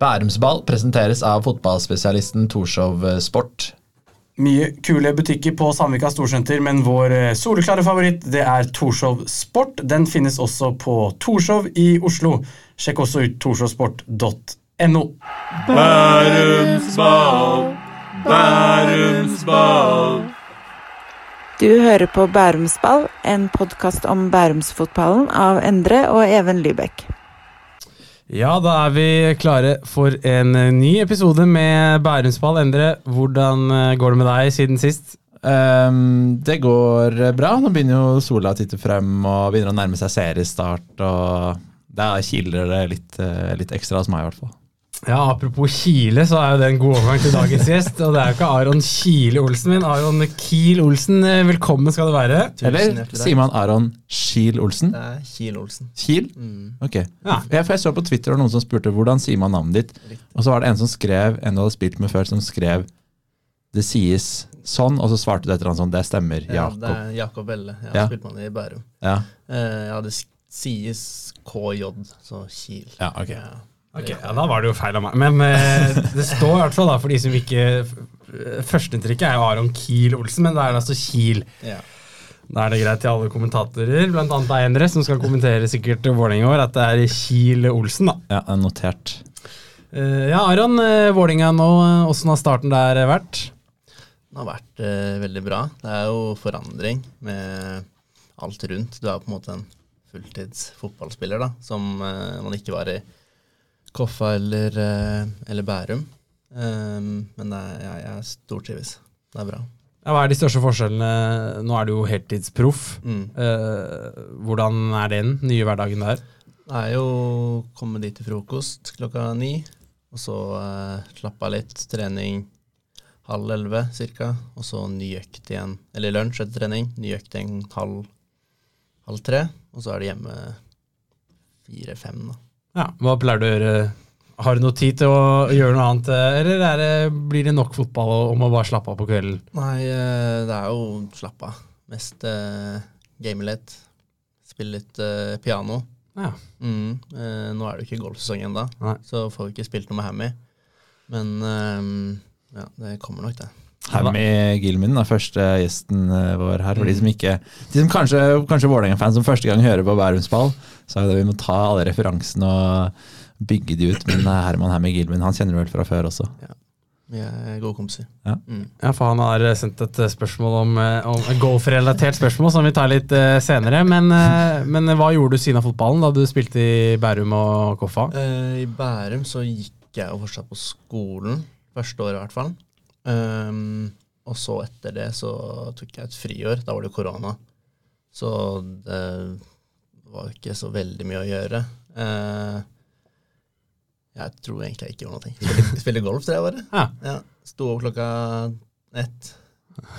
Bærumsball presenteres av fotballspesialisten Torshov Sport. Mye kule butikker på Sandvika Storsenter, men vår eh, soleklare favoritt det er Torshov Sport. Den finnes også på Torshov i Oslo. Sjekk også ut torshovsport.no. Bærumsball, Bærumsball. Du hører på Bærumsball, en podkast om Bærumsfotballen av Endre og Even Lybekk. Ja, da er vi klare for en eh, ny episode med Bærumsball. Endre, hvordan eh, går det med deg siden sist? Um, det går bra. Nå begynner jo sola å titte frem og begynner å nærme seg seriestart. og Da kiler det litt, eh, litt ekstra hos meg, i hvert fall. Ja, Apropos Kile, så er jo det en god overgang til dagens gjest. Og det er jo ikke Aron Kile Olsen min, Aron Kiel Olsen. Velkommen skal du være. Eller sier man Aron Kiel Olsen? Det er Kiel Olsen. Kiel? Mm. Ok. Ja. Jeg, jeg så på Twitter og noen som spurte hvordan sier man navnet ditt. Riktig. Og så var det en som skrev, en du hadde spilt med før, som skrev det sies sånn, og så svarte du et eller annet sånn, det stemmer, Jakob. Ja, det er Jakob Velle. Jeg har Ja. spilt med han i Bærum. Ja, Eh, ja, det sies KJ, så Kiel. ja, ok. Ja. Ok, ja, Da var det jo feil av meg. Men eh, det står i hvert fall da, for de som ikke Førsteinntrykket er jo Aron Kiel Olsen, men det er altså Kiel. Ja. Da er det greit til alle kommentatorer, annet deg, Endre, som skal kommentere sikkert Vålerenga i år, at det er Kiel Olsen, da. Ja, er notert. Eh, ja, Aron, uh, Vålerenga nå, eh, åssen har starten der vært? Den har vært eh, veldig bra. Det er jo forandring med alt rundt. Du er på en måte en fulltids fotballspiller, da, som eh, man ikke var i Koffa eller, eh, eller Bærum. Um, men det er, jeg, jeg stortrives. Det er bra. Ja, hva er de største forskjellene? Nå er du jo heltidsproff. Mm. Eh, hvordan er den nye hverdagen der? Det er jo å komme dit til frokost klokka ni, og så eh, slappe av litt, trening halv elleve cirka, og så ny økt igjen, eller lunsj etter trening, ny økt igjen halv, halv tre, og så er det hjemme fire-fem da. Ja, Hva pleier du å gjøre? Har du noe tid til å gjøre noe annet, eh, eller er det, blir det nok fotball om å bare slappe av på kvelden? Nei, eh, det er jo slappe av. Mest uh, game litt, spille litt uh, piano. Ja. Mm, uh, nå er det jo ikke golfsesong ennå, så får vi ikke spilt noe med Hammy. Men eh, ja, det kommer nok, det. Hammy Gilman er første gjesten eh, vår her. For de som ikke De som kanskje, kanskje Vålerenga-fans som første gang hører på Bærumsball, så er det vi må ta alle referansene og bygge de ut. Men eh, Herman Hammy Gilman han kjenner du vel fra før også. Vi er gode kompiser. Ja. Mm. Ja, for han har eh, sendt et spørsmål om, om golfrelatert spørsmål som vi tar litt uh, senere. Men, uh, men hva gjorde du siden av fotballen da du spilte i Bærum og Koffa? Uh, I Bærum så gikk jeg jo fortsatt på skolen, første året i hvert fall. Ehm, og så etter det så tok jeg et friår. Da var det korona. Så det var ikke så veldig mye å gjøre. Uh, jeg tror egentlig jeg ikke gjorde noe. Spille, spille golf, tror jeg bare. Ja. Ja, Sto opp klokka ett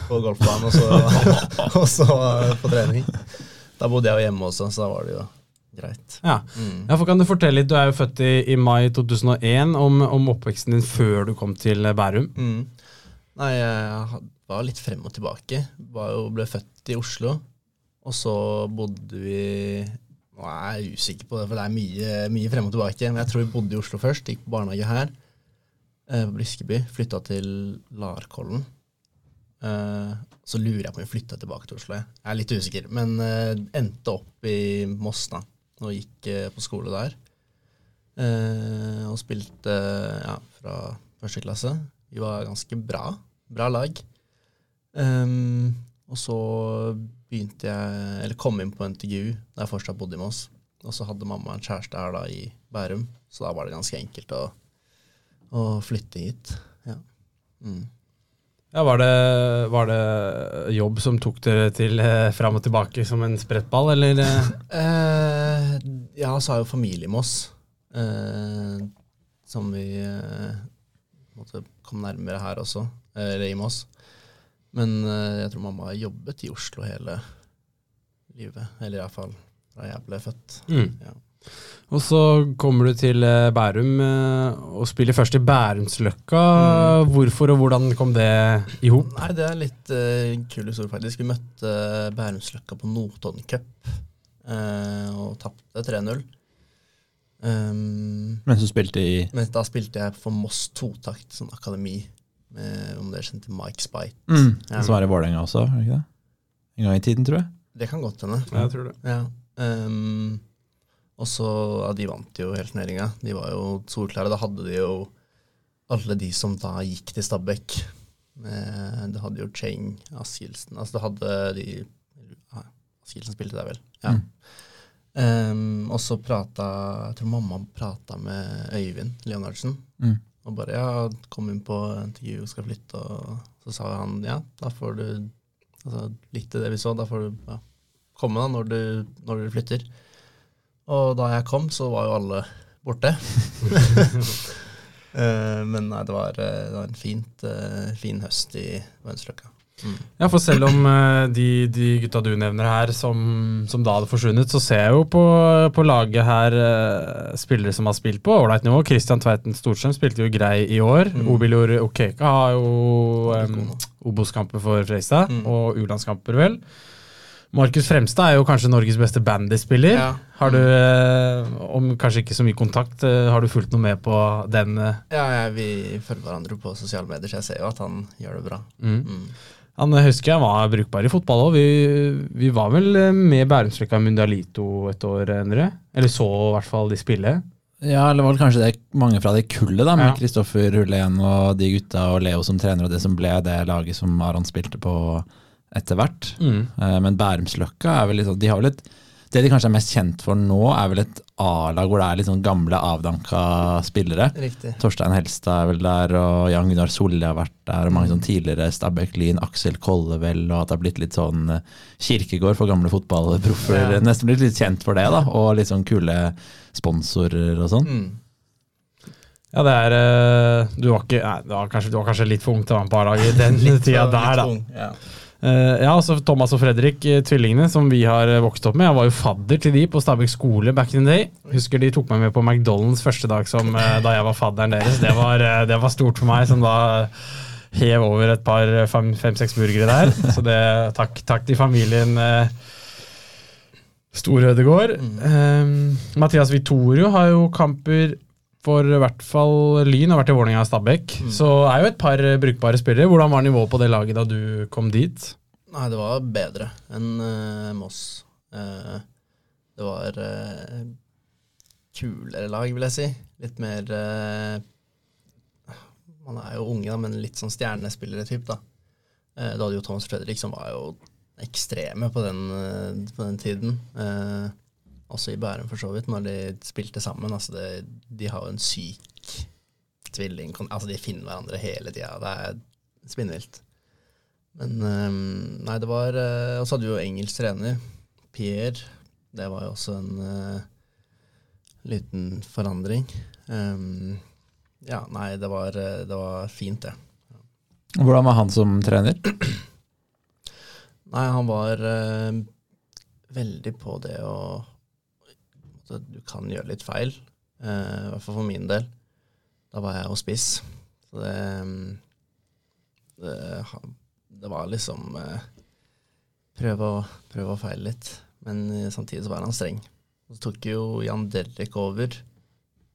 på golfbanen, og så, og så på trening. Da bodde jeg jo hjemme også, så da var det jo greit. Ja. Mm. Ja, for kan Du fortelle litt, du er jo født i, i mai 2001, om, om oppveksten din før du kom til Bærum. Mm. Nei, jeg var litt frem og tilbake. Jo, ble født i Oslo, og så bodde vi Nå er jeg usikker på det, for det er mye, mye frem og tilbake. Men jeg tror vi bodde i Oslo først. Gikk på barnehage her, eh, på Briskeby. Flytta til Larkollen. Eh, så lurer jeg på om vi flytta tilbake til Oslo. Jeg Jeg er litt usikker, men eh, endte opp i Moss da, og gikk på skole der. Og spilte ja, fra første klasse. Vi var ganske bra. Bra lag. Um, og så begynte jeg, eller kom inn på NTGU da jeg fortsatt bodde i Moss. Og så hadde mamma en kjæreste her da i Bærum, så da var det ganske enkelt å, å flytte hit. Ja. Mm. Ja, var det, var det jobb som tok dere til eh, fram og tilbake som en sprettball, eller? eh? Eh, ja, så har jo familie i Moss, eh, som vi eh, måtte komme nærmere her også, eller i Moss. Men eh, jeg tror mamma har jobbet i Oslo hele livet, eller iallfall da jeg ble født. Mm. Ja. Og så kommer du til eh, Bærum eh, og spiller først i Bærumsløkka. Hvorfor og hvordan kom det i hop? Nei, det er litt uh, kul historie, faktisk. Vi møtte Bærumsløkka på Notodden Cup uh, og tapte 3-0. Um, Mens du spilte i men da spilte jeg for Moss totakt, sånn akademi, med, om dere kjente Mike Spite. mm, Ja. Som er i Vålerenga også, er det ikke det? En gang i tiden, tror jeg. Det kan godt hende. Jeg tror det. Ja. Um, og så, ja, De vant jo hele turneringa. De var jo solklare. Da hadde de jo alle de som da gikk til Stabæk. Eh, Det hadde jo Cheng, Askildsen Altså det hadde de Askildsen spilte der, vel. Ja. Mm. Um, og så prata Jeg tror mamma prata med Øyvind Leonardsen. Mm. Og bare ja, kom inn på intervju og skal flytte. Og så sa han ja, da får du altså, Likte det vi så, da får du ja, komme da når du, når du flytter. Og da jeg kom, så var jo alle borte. Eh, men nei, det var, eh, det var en fint, eh, fin høst i Venstreløkka. Mm. Ja, for selv om eh, de, de gutta du nevner her, som, som da hadde forsvunnet, så ser jeg jo på, på laget her eh, spillere som har spilt på ålreit nivå. Christian Tveiten Storstrøm spilte jo grei i år. Mm. Obilor Okeka har jo um, Obos-kamper for Freistad, Mm. og U-landskamper, vel. Markus Fremstad er jo kanskje Norges beste bandyspiller. Ja. Har du, eh, om kanskje ikke så mye kontakt, har du fulgt noe med på den? Ja, jeg, vi følger hverandre på sosiale medier, så jeg ser jo at han gjør det bra. Mm. Mm. Han husker jeg var brukbar i fotball òg. Vi, vi var vel eh, med Bærumsflekka Mundialito et år, Endre? Eller så i hvert fall de spille. Ja, eller var det kanskje det mange fra det kullet, da, med Ja. Kristoffer Hullén og de gutta og Leo som trener, og det som ble det laget som Aron spilte på etter hvert. Mm. Eh, Men Bærumsløkka er vel litt sånn De har vel et Det de kanskje er mest kjent for nå, er vel et A-lag hvor det er litt sånn gamle, avdanka spillere. Riktig. Torstein Helstad er vel der, og Jan Gunnar Solli har vært der, og mange sånn tidligere Stabæk Lien, Aksel Kollevel, og at det har blitt litt sånn eh, kirkegård for gamle fotballproffer. Ja. Nesten blitt litt kjent for det, da, og litt sånn kule sponsorer og sånn. Mm. Ja, det er eh, Du var, ikke, nei, du var, kanskje, du var kanskje litt for ung til å være med på A-laget i den tida der, da. ung, Ja. Eh, ja, altså Thomas og Fredrik, eh, tvillingene, som vi har eh, vokst opp med. Jeg var jo fadder til de på Stabæk skole back in the day. Husker de tok meg med på McDonald's første dag som, da jeg var fadderen deres. Det var, det var stort for meg, som da hev over et par fem-seks burgere der. Så det, takk, takk til familien eh, Store Ødegård. Eh, Mathias Vittorio har jo kamper for i hvert fall Lyn, har vært i Vålerenga og Stabæk. Så er jo et par eh, brukbare spillere. Hvordan var nivået på det laget da du kom dit? Nei, det var bedre enn uh, Moss. Uh, det var uh, kulere lag, vil jeg si. Litt mer Man er jo unge, da, men litt sånn stjernespillere-typ, da. Da hadde jo Thomas Fredrik, som var jo ekstreme på den, på den tiden. Eh, også i Bærum, for så vidt, når de spilte sammen. Altså det, de har jo en syk tvilling Altså, de finner hverandre hele tida. Det er spinnvilt. Men eh, nei, det var eh, Og så hadde vi jo engelsk trener, Pierre. Det var jo også en uh, liten forandring. Um, ja, nei, det var, eh, det var fint, det. Hvordan var han som trener? Nei, han var uh, veldig på det å at Du kan gjøre litt feil, eh, i hvert fall for min del. Da var jeg jo spiss. Så det, mm, det, det var liksom eh, prøve, å, prøve å feile litt. Men eh, samtidig så var han streng. Så tok jo Jan Derrik over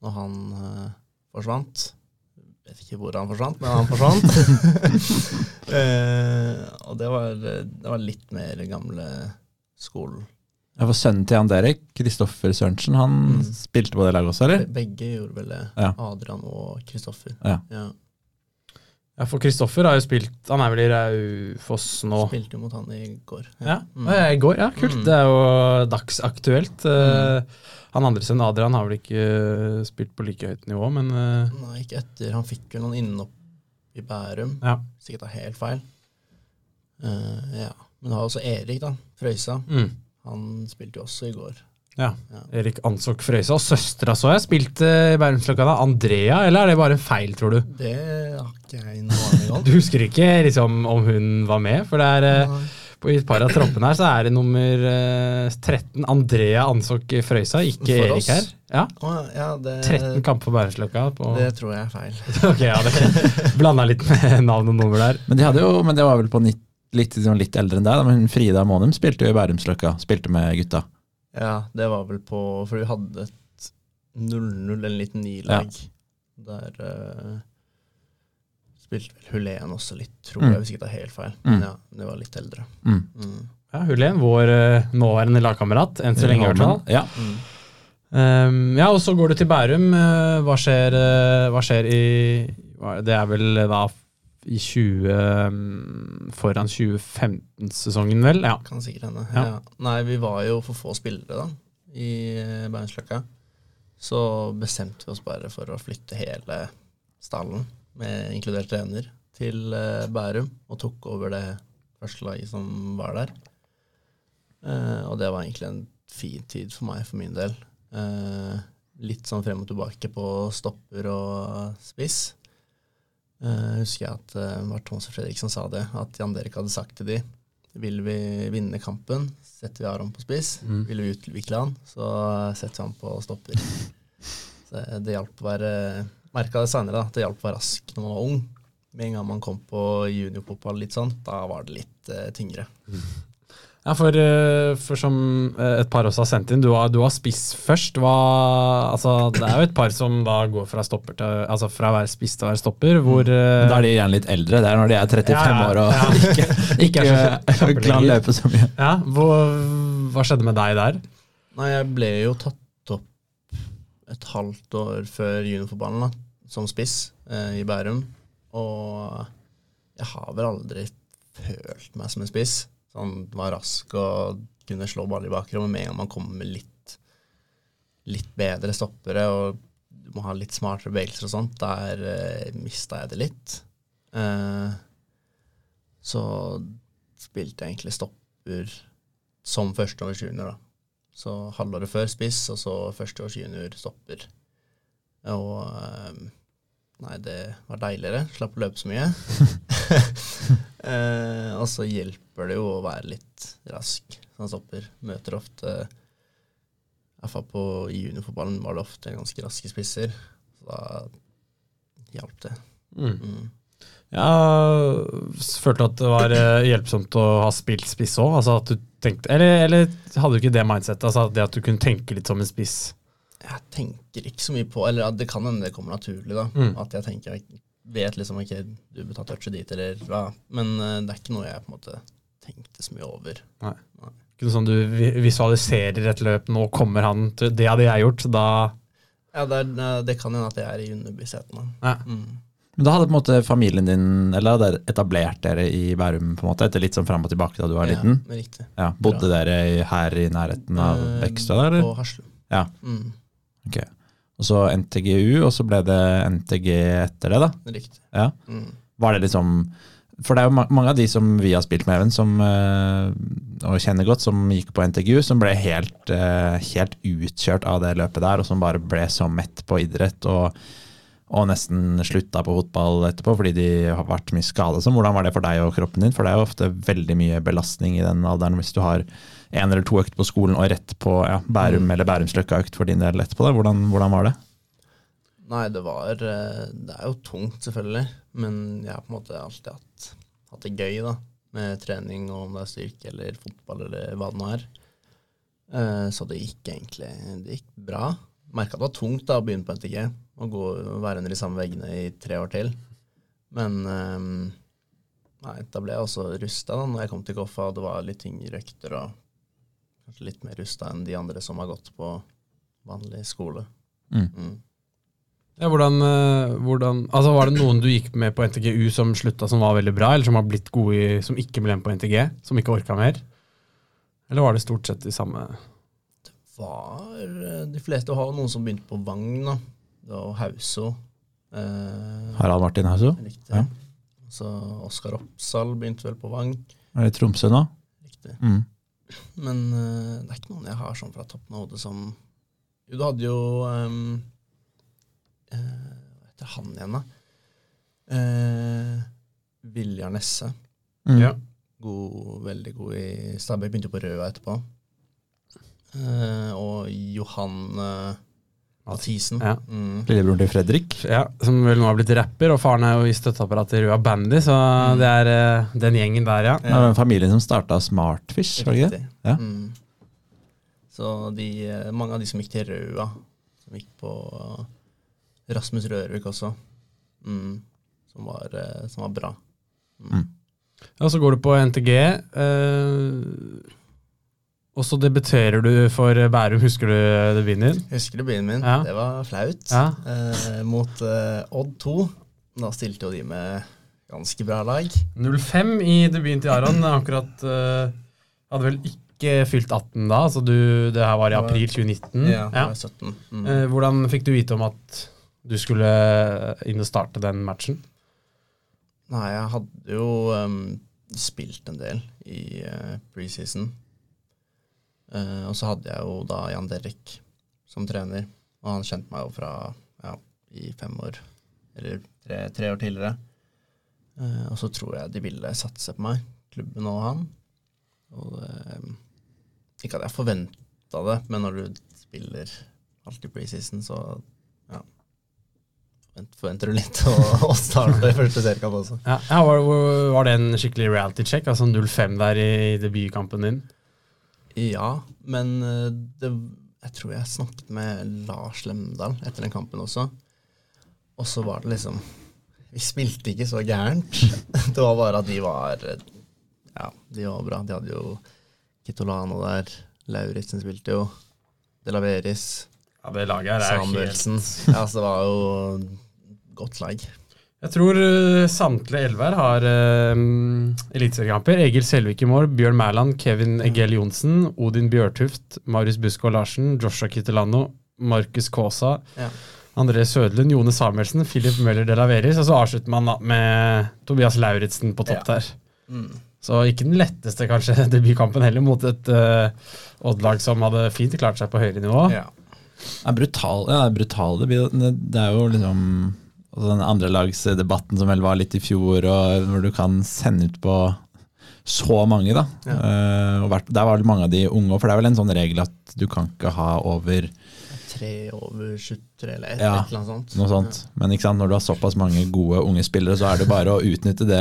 når han eh, forsvant. Vet ikke hvor han forsvant, men han forsvant. uh, og det var, det var litt mer gamle skolen. Ja, for Sønnen til Jan Derek, Kristoffer Sørensen, han Mm. spilte på det laget også, eller? Begge gjorde vel det. Ja. Adrian og Kristoffer. Ja. Ja. Ja, for Kristoffer har jo spilt Han er vel i Raufoss nå? Spilte jo mot han i går. Ja, Mm. ja, I går, ja. Kult. Mm. Det er jo dagsaktuelt. Mm. Han andre sønnen Adrian har vel ikke eh, spilt på like høyt nivå, men eh, Nei, ikke etter. Han fikk vel noen innopp i Bærum. ja. Sikkert er helt feil. Uh, ja. Men du har også Erik, da. Frøysa. Mm. Han spilte jo også i går. ja. Ja. Erik Ansok Frøysa. Og søstera så jeg spilte i Bærumsløkka da. Andrea, eller er det bare en feil, tror du? Det har ikke jeg noe aning om. Du husker ikke liksom om hun var med? For det er eh, på i et par av troppene her så er det nummer eh, 13 Andrea Ansok Frøysa, ikke For Erik oss? her. Ja, Oh, ja, det, 13 kamper på Bærumsløkka. det tror jeg er feil. Ok, ja, det blanda litt med navn og nummer der. Men de hadde jo, men det var vel på nitt, litt, sånn litt eldre enn deg, da, men Frida Månum spilte jo i Bærumsløkka, spilte med gutta. Ja, det var vel på For vi hadde et 0-0, en liten nilag. Der uh, spilte vel Hulén også litt, tror jeg, Mm. hvis ikke det er helt feil. Mm. Men ja, det var litt eldre. Mm. Mm. Ja, Hulén, vår uh, nåværende lagkamerat, enn så lenge i hvert fall. Ja. Mm. Um, ja, og så går du til Bærum. Uh, hva, skjer, uh, hva skjer i Det er vel da i 20 um, Foran 2015-sesongen, vel? Ja. Kan sikkert hende. Ja. Ja. Nei, vi var jo for få spillere da, i eh, Beinsløkka. Så bestemte vi oss bare for å flytte hele stallen, med inkludert trener, til eh, Bærum. Og tok over det første laget som var der. Eh, og det var egentlig en fin tid for meg, for min del. Litt sånn frem og tilbake på stopper og spiss. Eh, husker jeg at uh, det var Thomas og Fredrik som sa det, at Jan Derek hadde sagt til de vil vi vinne kampen, setter vi Aron på spiss. Mm. Vil vi utvikle han, så setter vi han på stopper. Så det- det hjalp å være Merka det seinere, at det hjalp å være rask når man var ung. Med en gang man kom på juniorfotball, litt sånn, da var det litt uh, tyngre. Ja, for, eh, for som eh, et par også har sendt inn, du har, du har spiss først. Hva, altså, det er jo et par som da går fra, stopper til, altså fra å være spiss til å være stopper. Hvor, eh, Da er de gjerne litt eldre. Det er når de er 35 Ja, ja, år og ja. ikke, Ikke ikke kan løpe så mye. ja, hvor, hva skjedde med deg der? Nei, jeg ble jo tatt opp et halvt år før juniorfotballen, da, som spiss eh, i Bærum. Og jeg har vel aldri følt meg som en spiss. Sånn var rask og kunne slå ball i bakrommet med en gang man kommer med litt, litt bedre stoppere og du må ha litt smartere bevegelser og sånt. Der eh, mista jeg det litt. Eh, så spilte jeg egentlig stopper som førsteårs junior, da. Så halvåret før spiss, og så førsteårs junior stopper. Og eh, Nei, det var deiligere. Slapp å løpe så mye. eh, og så hjelper det jo å være litt rask Han stopper. Møter ofte I hvert på juniorfotballen var det ofte ganske raske spisser. Så da hjalp det. Mm. Mm. Ja, følte at det var eh, hjelpsomt å ha spilt spiss òg? Altså eller, eller hadde du ikke det mindsettet? Altså det at du kunne tenke litt som en spiss? Jeg tenker ikke så mye på Eller det kan hende det kommer naturlig, da. Mm. At jeg tenker jeg vet liksom ikke du bør ta touchet dit, eller hva. Men eh, det er ikke noe jeg på en måte tenkte så mye over. Ikke noe sånn du visualiserer et løp, nå kommer han til Det hadde jeg gjort, da Ja, det, er, eh, det kan hende at jeg er i underbevisstheten. Ja. Mm. Men da hadde på en måte familien din eller hadde etablert dere i Bærum på en måte, etter litt sånn fram og tilbake da du var liten? Ja, riktig. Ja, Bodde Bra. dere her i nærheten av Eh, eller? På Haslum. Ja. Mm. Ok. Og så NTGU, og så ble det NTG etter det, da? Riktig. Ja. Mm. Var det liksom For det er jo ma- mange av de som vi har spilt med, Even, som, eh, og kjenner godt, som gikk på NTGU, som ble helt, eh, helt utkjørt av det løpet der, og som bare ble så mett på idrett og, og nesten slutta på fotball etterpå fordi de har vært mye skada. Hvordan var det for deg og kroppen din? For det er jo ofte veldig mye belastning i den alderen hvis du har en eller to økt på skolen og rett på ja, Bærum eller Bærumsløkka-økt for din del etterpå. Det. Hvordan, hvordan var det? Nei, det var eh, Det er jo tungt, selvfølgelig. Men jeg har på en måte alltid hatt, hatt det gøy, da. Med trening, og om det er styrke eller fotball eller hva det nå er. Eh, Så det gikk egentlig det gikk bra. Merka det var tungt da å begynne på NTG og gå være under de samme veggene i tre år til. Men eh, nei, da ble jeg også rusta da når jeg kom til Koffa, og det var litt tyngre økter og kanskje litt mer rusta enn de andre som har gått på vanlig skole. Mm. Mm. Ja, hvordan, eh, hvordan, altså Var det noen du gikk med på NTGU som slutta som var veldig bra, eller som har blitt gode i, som ikke ble med på NTG? Som ikke orka mer? Eller var det stort sett de samme? Det var eh, De fleste har jo noen som begynte på Vagn, da. Var Hauso. Eh, Harald Martin Hauso? riktig. Ja. Så Oskar Oppsal begynte vel på Vagn. Er det Tromsø nå? Riktig. Mm. Men eh, det er ikke noen jeg har sånn fra toppen av hodet som Jo, du hadde jo um, Hva heter han igjen, da? Uh, Viljar Nesse. Mm. Ja. God, veldig god i Stabæk. Begynte jo på Røa etterpå. Uh, og Johan uh, Mathisen. Ja. Mm. Lillebroren til Fredrik. Ja, Som vel nå har blitt rapper, og faren er jo i støtteapparatet i Rua Bandy, så det er uh, den gjengen der, ja. Det var den familien som starta Smartfish, var det ikke det? Ja. Mm. Så de, eh, mange av de som gikk til Røa, som gikk på Rasmus Rørvik også, mm, som, var, eh, som var bra. Ja, så går du på NTG. Eh, og så debuterer du for Bærum. Husker du debuten din? Husker du byen min? Ja. Det var flaut. Ja. Eh, mot eh, Odd 2. Da stilte jo de med ganske bra lag. 05 i debuten til Aron. Akkurat eh, Hadde vel ikke fylt 18 da, så du, det her var i april 2019. Ja, var 17. Mm. Eh, hvordan fikk du vite om at du skulle inn og starte den matchen? Nei, jeg hadde jo um, spilt en del i uh, preseason. Eh, og så hadde jeg jo da Jan Derek som trener, og han kjente meg jo fra ja, i fem år, eller tre, tre år tidligere. Uh, og så tror jeg de ville satse på meg, klubben og han. Og ehm, ikke at jeg forventa det, men når du spiller alt i preseason, så ja. Forventer du litt å, å starte i første seriekamp også. Ja, ja var, var det en skikkelig reality check? Altså 0-5 der i debutkampen din? Ja, men eh, det, jeg tror jeg snakket med Lars Lemdal etter den kampen også. Og så var det liksom Vi spilte ikke så gærent. Det var bare at de var Ja, de var bra. De hadde jo Kitolano der. Lauritzen spilte jo. Delaveris. Ja, det laget her er helt Samuelsen. Ja, så det var jo godt lag. Jeg tror uh, samtlige elleve her har uh, eliteseriekamper. Egil Selvik i mål, Bjørn Mæland, Kevin Egel Johnsen, Odin Bjørtuft, Marius Buskå Larsen, Joshua Kittelano, Markus Kaasa, Ja. André Sødlund, Jone Samuelsen, Philip Møller de Laveris, og så avslutter man da med Tobias Lauritzen på topp Ja. der. Mm. Så ikke den letteste kanskje debutkampen heller, mot et uh, Odd-lag som hadde fint klart seg på høyere nivå. Ja. Det er brutal, ja, det er brutal debut. Det det er jo liksom altså den andrelagsdebatten som vel var litt i fjor, og hvor du kan sende ut på så mange, da. Ja. Uh, og der var det mange av de unge, for det er vel en sånn regel at du kan ikke ha over Tre over 23 eller et, Ja, et eller annet sånt. noe sånt. Men ikke sant, når du har såpass mange gode unge spillere, så er det bare å utnytte det,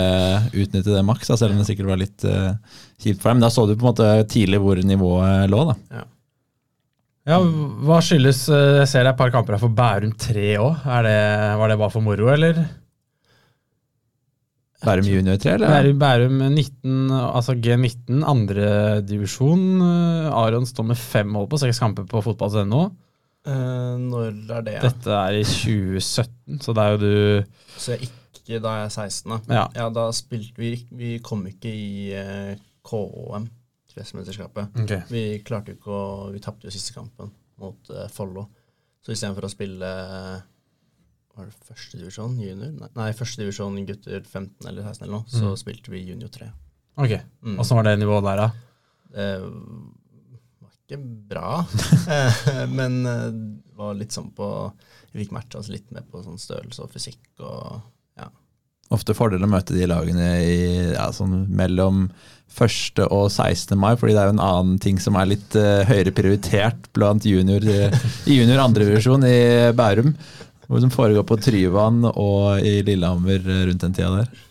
utnytte det maks, selv om det sikkert var litt uh, kjipt for dem. Da så du på en måte tidlig hvor nivået lå, da. Ja, Hva skyldes uh, Jeg ser det er et par kamper her for Bærum 3 òg. Var det bare for moro, eller? Bærum junior 3, eller? Bærum, Bærum 19, altså G19, andredivisjon. Aron står med fem mål på seks kamper på fotball.no. Uh, når er det? Ja? Dette er i 2017, så det er jo du Så jeg ikke da jeg er 16, da. Ja. Ja, da spilte vi Vi kom ikke i uh, KOM, kretsmesterskapet. Okay. Vi klarte jo ikke å Vi tapte jo siste kampen mot uh, Follo. Så istedenfor å spille eh, Var det førstedivisjon junior? Nei, nei førstedivisjon gutter 15 eller 16 eller noe, så Mm. spilte vi junior 3. Ok, Mm. Åssen var det nivået der, da? Det var ikke bra, men eh, det var litt sånn på Vi fikk matcha oss litt med på sånn størrelse og fysikk og. Ofte fordel å møte de lagene i, ja, sånn mellom 1. og 16. mai, fordi det er jo en annen ting som er litt uh, høyere prioritert blant junior, eh, i junior andredivisjon i Bærum. Hvor som foregår på Tryvann og i Lillehammer eh, rundt den tida der.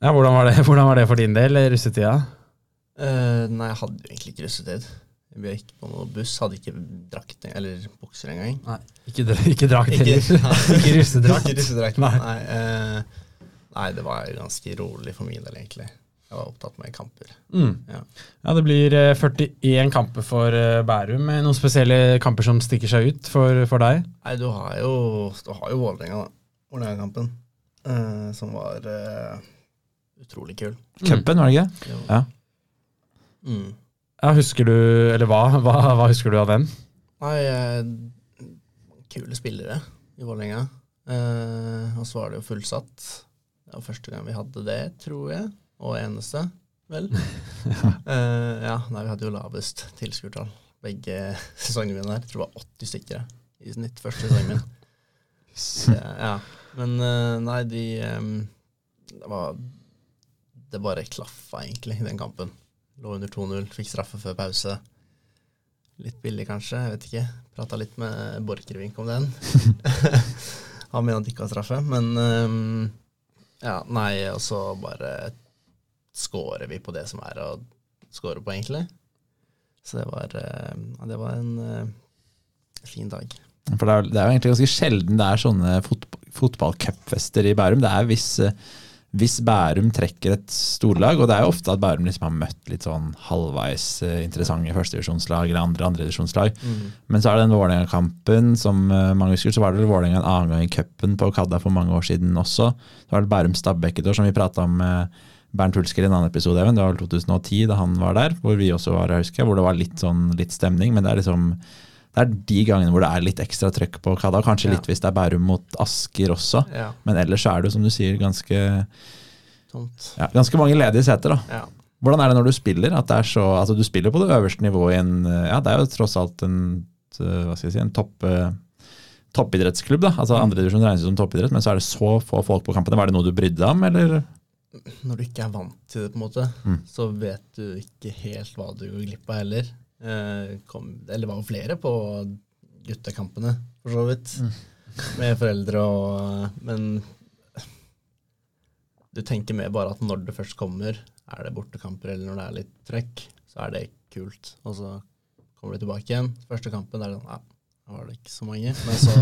Ja, hvordan var det, hvordan var det for din del, russetida? Uh, nei, jeg hadde jo egentlig ikke russetid. Vi gikk på noe buss, hadde ikke drakt eller bukser engang. Nei, ikke, ikke drakt Ikke- heller. ikke russedrakt. Ikke russedrakt. Nei. Nei, eh, nei, det var ganske rolig for min del, egentlig. Jeg var opptatt med kamper. Mm. Ja. Ja, det blir eh, 41 kamper for eh, Bærum. Eh, Noen spesielle kamper som stikker seg ut for, for deg? Nei, du har jo, du har jo Vålerenga, da. Vålerenga-kampen. eh, som var eh, utrolig kul. Cupen, var det ikke? Ja. Mm. Ja, husker du, eller hva, hva, hva husker du av den? Nei, eh, kule spillere i Vålerenga. Eh, og så var det jo fullsatt. Det var første gang vi hadde det, tror jeg. Og eneste, vel. Eh, ja, nei, vi hadde jo lavest tilskuertall begge sesongene mine her. Jeg tror det var 80 stykker i snitt første sesongen min. Ja, ja. Men uh, nei, de um, Det var Det bare klaffa egentlig i den kampen. Lå under 2-0, fikk straffe før pause. Litt billig, kanskje. Jeg vet ikke. Prata litt med Borchgrevink om den. Han mener at det ikke var straffe, men ehm, Ja, nei, og så bare scorer vi på det som er å score på, egentlig. Så det var, ehm, det var en eh, fin dag. For det er, det er jo egentlig ganske sjelden det er sånne fotball, fotballcupfester i Bærum. Det er hvis, eh, hvis Bærum trekker et storlag, og det er jo ofte at Bærum liksom har møtt litt sånn halvveis eh, interessante førstedivisjonslag eller andre andredivisjonslag. Mm. Men så er det den Vålerenga-kampen som eh, mange husker, så var det Vålerenga en annen gang i cupen på Kadda for mange år siden også. Så var det Bærum-Stabæk et år, som vi prata om med Bernt Hulsker i en annen episode. Det var vel 2010 da han var der, hvor vi også var, jeg husker, hvor det var litt sånn litt stemning. Men det er liksom det er de gangene hvor det er litt ekstra trøkk på Kadda. Kanskje Ja. litt hvis det er Bærum mot Asker også. Ja, Men ellers er det som du sier, ganske, tomt. ja, ganske mange ledige seter. da. Ja. Hvordan er det når du spiller? At det er så, altså Du spiller på det øverste nivået i en Ja, det er jo tross alt en, eh, hva skal jeg si, en topp, eh, toppidrettsklubb. da. Altså Andredivisjon regnes som toppidrett, men så er det så få folk på kampene. Var det noe du brydde deg om, eller? Når du ikke er vant til det, på en måte, Mm. så vet du ikke helt hva du går glipp av heller. Eh, kom, eller var jo flere på guttekampene, for så vidt. Med foreldre og Men du tenker mer bare at når det først kommer, er det bortekamper eller når det er litt trøkk, så er det kult. Og så kommer du tilbake igjen. Første kampen er det sånn Ja, da var det ikke så mange. Men så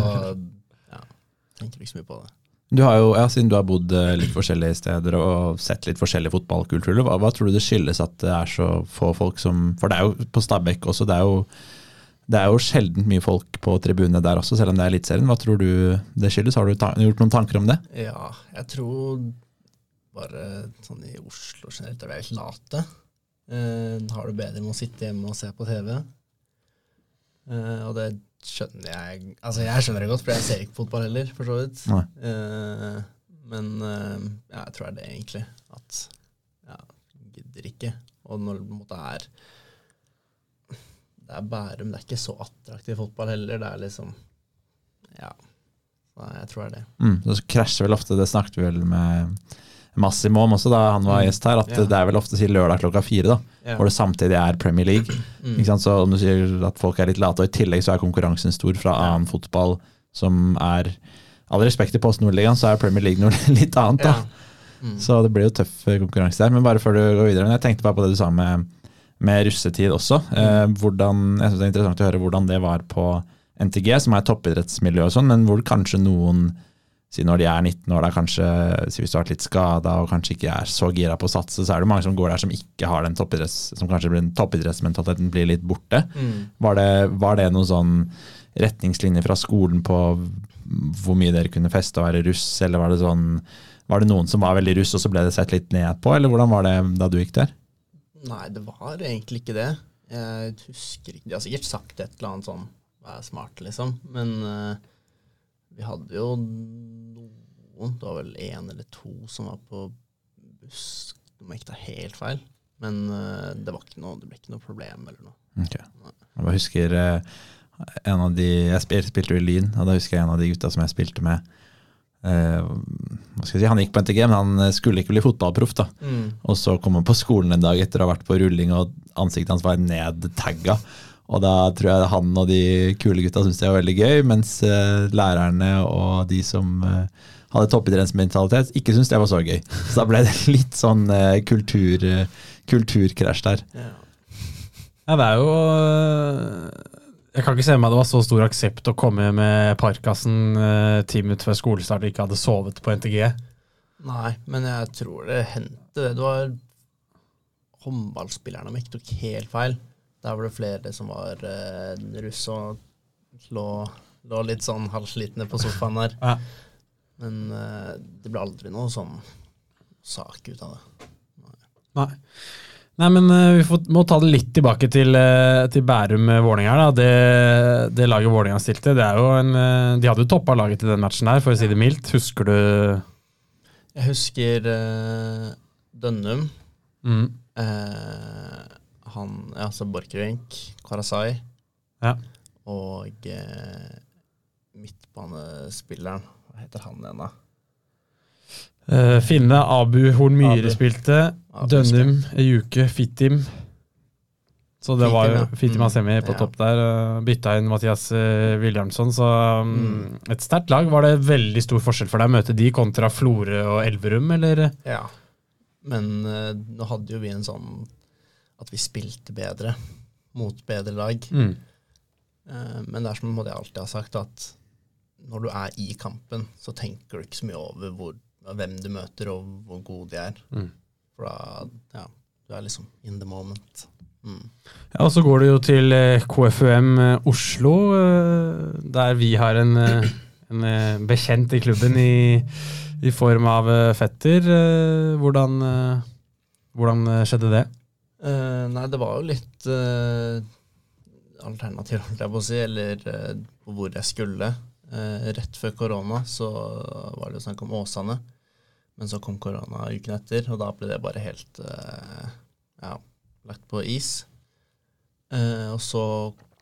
ja, tenker du ikke så mye på det. Du har jo, ja, Siden du har bodd eh, litt forskjellige steder og sett litt forskjellige fotballkulturer, hva, hva tror du det skyldes at det er så få folk som For det er jo på Stabæk også, det er jo, det er jo sjelden mye folk på tribunene der også, selv om det er Eliteserien. Hva tror du det skyldes? Har du gjort noen tanker om det? Ja, jeg tror bare sånn i Oslo generelt er vi helt late. Eh, har det bedre med å sitte hjemme og se på TV. Eh, og det skjønner jeg Altså, jeg skjønner det godt, for jeg ser ikke fotball heller, for så vidt. Eh, men uh, ja, jeg tror det er det, egentlig. At ja, gidder ikke. Og når det på en måte er Det er Bærum, det er ikke så attraktiv fotball heller. Det er liksom Ja. Nei, jeg tror det er det. Mm, det krasjer vel ofte, det snakket vi vel med Massimo om også da han var gjest her, at Ja. det er vel ofte sier lørdag klokka fire, da, Ja. hvor det samtidig er Premier League. Mm. Så om du sier at folk er litt late, og i tillegg så er konkurransen stor fra annen fotball, som er All respekt til Post Nordligaen, så er Premier League noe litt annet, da. Mm. Så det blir jo tøff eh, konkurranse der. Men bare før du går videre, men jeg tenkte bare på det du sa med, med russetid også. Eh, hvordan, jeg synes det er interessant å høre hvordan det var på NTG, som er toppidrettsmiljø og sånn, men hvor kanskje noen Si når de er 19 år, da kanskje, hvis du har vært litt skada og kanskje ikke er så gira på å satse, så er det mange som går der som ikke har den toppidretts, som kanskje blir, toppidrettsmentaliteten blir litt borte. Mm. Var det, var det noen sånn retningslinjer fra skolen på hvor mye dere kunne feste og være russ, eller var det sånn var det noen som var veldig russ, og så ble det sett litt ned på, eller hvordan var det da du gikk der? Nei, det var egentlig ikke det. Jeg husker ikke De har sikkert sagt et eller annet sånn Vær smart, liksom. Men eh, vi hadde jo noen Det var vel én eller to som var på buss. Om jeg ikke tar helt feil. Men eh, det, noe, det ble ikke noe problem eller noe. Okay. Jeg bare husker eh, en av de Jeg spilte jo i Lyn, og da husker jeg en av de gutta som jeg spilte med. eh, si, Han gikk på NTG, men han eh, skulle ikke bli fotballproff. da. Og så kom han på skolen en dag etter å ha vært på rulling, og ansiktet hans var nedtagga. Og da tror jeg han og de kule gutta syntes det var veldig gøy, mens eh, lærerne og de som eh, hadde toppidrettsmentalitet, ikke syntes det var så gøy. Så da ble det litt sånn eh, kultur, kulturkrasj der. Ja. Ja, det er jo Jeg kan ikke se for meg det var så stor aksept å komme med parkassen øh, ti minutter før skolestart og ikke hadde sovet på NTG. Nei, men jeg tror det hendte det. Det var håndballspillerne om jeg ikke tok helt feil. Der var det flere som var uh, russ og lå, lå litt sånn halvslitne på sofaen der. Ja. Men uh, det ble aldri noe sånn sak ut av det. Nei. Nei, men øh, vi får, må ta det litt tilbake til, til Bærum-Vålerenga. Det, det laget Vålerenga stilte, det er jo en De hadde jo toppa laget til den matchen der, for å si det mildt. Husker du Jeg husker eh, Dønnum. mm, Eh, han, ja, altså Borchgrevink, Karasai Ja. og eh, midtbanespilleren Hva heter han igjen, da? øh, Finne, Abu Horn Myhre spilte. Abu Dønnum, Ejuke, Fittim. Så det var jo Fittim. Fittim Mm. På Ja. topp der. Bytta inn Mathias uh, Williamson. Så um, Mm. et sterkt lag. Var det veldig stor forskjell for deg å møte de kontra Florø og Elverum, eller? Ja. Men eh, nå hadde jo vi en sånn at vi spilte bedre mot bedre lag. Mm. Uh, men det er som jeg alltid har sagt, at når du er i kampen, så tenker du ikke så mye over hvor, hvem du møter, og hvor gode de er. Mm. For da, ja, du er liksom in the moment. Mm. Ja, og så går du jo til eh, KFUM eh, Oslo, der vi har en, en bekjent i klubben i, i form av fetter. Hvordan, hvordan skjedde det? Eh, nei, det var jo litt uh, alternativ, holdt jeg på å si, eller uh, på hvor jeg skulle. Uh, rett før korona så var det jo snakk om Åsane, men så kom korona uken etter, og da ble det bare helt ja, lagt på is. Og så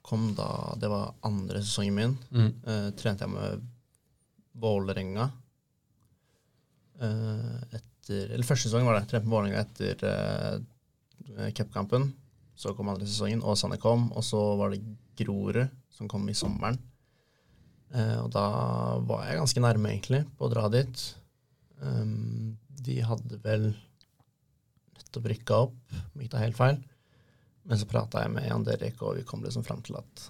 kom da Det var andre sesongen min. Mm. Trente jeg med Vålerenga. Etter, eller første sesong var det. Trente med Vålerenga etter cupkampen. Så kom andre sesongen, Åsane kom, og så var det Grorud som kom i sommeren. Eh, og da var jeg ganske nærme, egentlig, på å dra dit. Um, de hadde vel nettopp rykka opp, om ikke tar helt feil. Men så prata jeg med Jan Derek, og vi kom liksom fram til at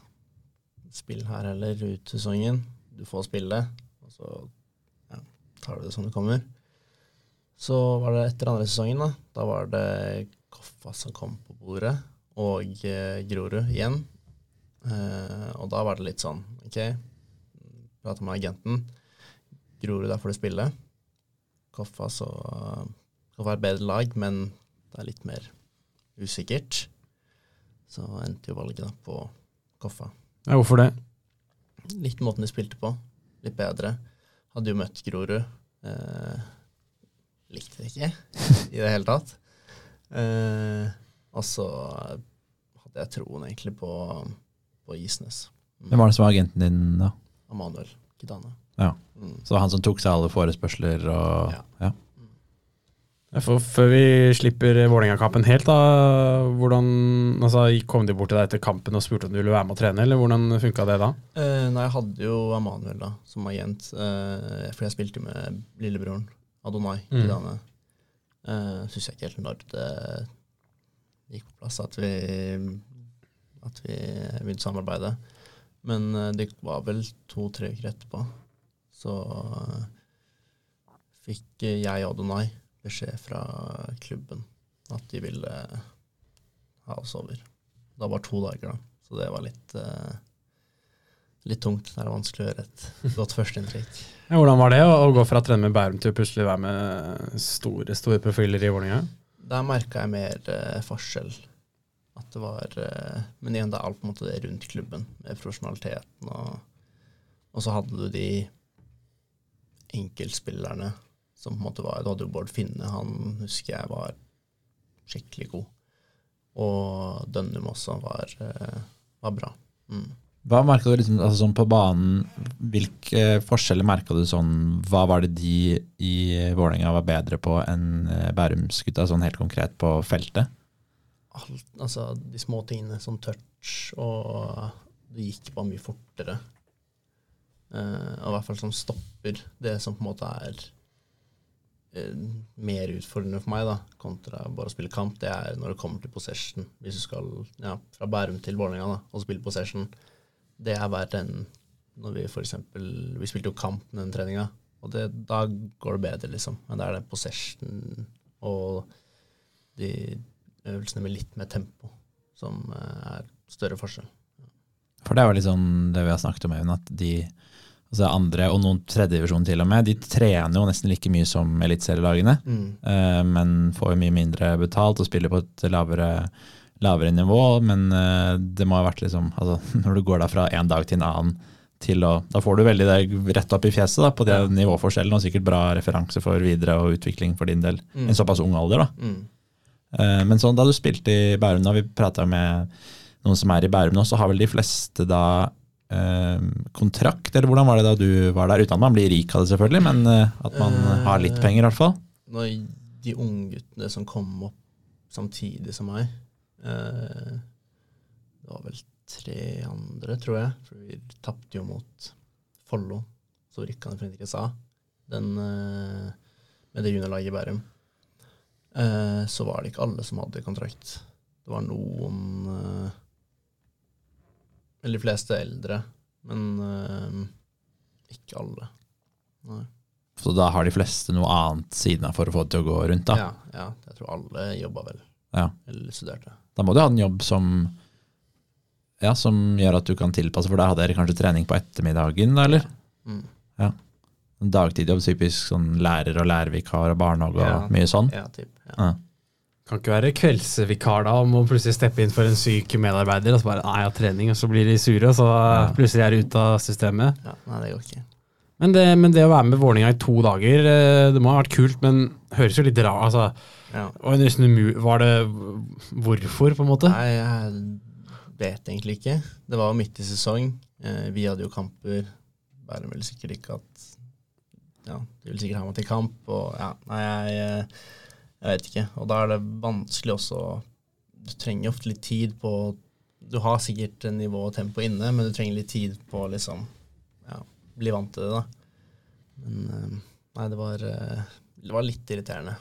spill her heller ut sesongen. Du får spille, og så ja, tar du det som det kommer. Så var det etter andre sesongen, da. Da var det Koffa som kom på bordet, og eh, Grorud igjen. Eh, og da var det litt sånn, OK, prata med agenten. Grorud, der får du spille. Koffa så Koffa er et bedre lag, men det er litt mer usikkert. Så endte jo valget da på Koffa. Ja, hvorfor det? Litt måten de spilte på. Litt bedre. Hadde jo møtt Grorud. Eh, likte det ikke i det hele tatt. Eh, og så hadde jeg troen egentlig på, på Isnes. Hvem var det som var agenten din da? Amanuel Kidane. Ja. Mm. Så han som tok seg alle forespørsler og Ja. ja. Ja, For før vi slipper Vålerenga-kampen helt, da, hvordan, altså, kom de bort til deg etter kampen og spurte om du ville være med og trene, eller hvordan funka det da? Eh, nei, jeg hadde jo Amanuel da, som agent, eh, for jeg spilte med lillebroren Adonai Mm. Kidane. Eh, Syns jeg ikke helt når det gikk på plass at vi, at vi begynte samarbeidet. samarbeide. Men uh, det var vel to-tre uker etterpå, så uh, fikk jeg og Adonai beskjed fra klubben at de ville ha oss over. Det var to dager, da, så det var litt uh, litt tungt. Det er vanskelig å gjøre et godt førsteinntrykk. Ja, hvordan var det å, gå fra å trene med Bærum til å plutselig være med store store profiler i Vålerenga? Der merka jeg mer eh, forskjell. At det var eh, Men igjen, det er alt på en måte det rundt klubben, med profesjonaliteten og Og så hadde du de enkeltspillerne som på en måte var Du hadde jo Bård Finne, han husker jeg var skikkelig god. Og Dønnum også var, eh, var bra. Mm. Hva merka du liksom, altså sånn på banen, hvilke forskjeller merka du sånn Hva var det de i Vålerenga var bedre på enn eh, Bærumsgutta, sånn helt konkret på feltet? alt, altså de små tingene som touch, og det gikk bare mye fortere. Uh, og i hvert fall som stopper det som på en måte er uh, mer utfordrende for meg, da, kontra bare å spille kamp, det er når det kommer til possession. Hvis du skal ja, fra Bærum til Vålerenga og spille possession, det er verre enn når vi eksempel Vi spilte jo kamp den treninga, og det, da går det bedre, liksom. Men det er det possession og de øvelsene med litt mer tempo som eh, er større forskjell. For det er jo litt sånn det vi har snakket om, Even, at de altså andre, og noen tredjedivisjon til og med, de trener jo nesten like mye som eliteserielagene, mm. men får jo mye mindre betalt og spiller på et lavere, lavere nivå. Men eh, det må ha vært liksom altså, Når du går da fra en dag til en annen til å Da får du veldig det rett opp i fjeset da, på de Ja. nivåforskjellene, og sikkert bra referanse for videre og utvikling for din del. Mm. En såpass ung alder, da. Mm. Eh, Men sånn, da du spilte i Bærum, da vi prata med noen som er i Bærum nå, så har vel de fleste da eh, kontrakt, eller hvordan var det da du var der? Uten at man blir rik av det, selvfølgelig, men eh, at man Eh, har litt penger, i hvert fall. Når de ungguttene som kom opp samtidig som meg Det var vel tre andre, tror jeg. For vi tapte jo mot Follo, så rykka ned Fredrikstad. Den eh, med det juniorlaget i Bærum. Eh, så var det ikke alle som hadde kontrakt. Det var noen eh, Eller de fleste eldre, men eh, ikke alle. Nei. Så da har de fleste noe annet siden av for å få det til å gå rundt, da. Ja, ja, jeg tror alle jobba vel. Ja. Eller studerte. Da må du ha en jobb som ja, som gjør at du kan tilpasse, for da hadde dere kanskje trening på ettermiddagen, da, eller? Mm. En dagtidjobb, typisk sånn lærer og lærervikar og barnehage og Ja. mye sånn. Ja, typ. Ja. Ja. Kan ikke være kveldsvikar da, og må plutselig steppe inn for en syk medarbeider, og så bare nei, jeg har trening, og så blir de sure, og så plutselig er de ute av systemet. Ja, nei, det går ikke. Men det, men det å være med Vålinga i to dager, eh, det må ha vært kult, men høres jo litt rart altså, Ja. og nesten umulig Var det hvorfor, på en måte? Nei, jeg vet egentlig ikke. Det var jo midt i sesong. Eh, vi hadde jo kamper. Bærum ville sikkert ikke at Ja, de ville sikkert ha meg til kamp, og ja, nei, jeg, eh, jeg vet ikke. Og da er det vanskelig også Du trenger ofte litt tid på Du har sikkert nivå og tempo inne, men du trenger litt tid på å liksom ja, bli vant til det, da. Men eh, nei, det var, det var litt irriterende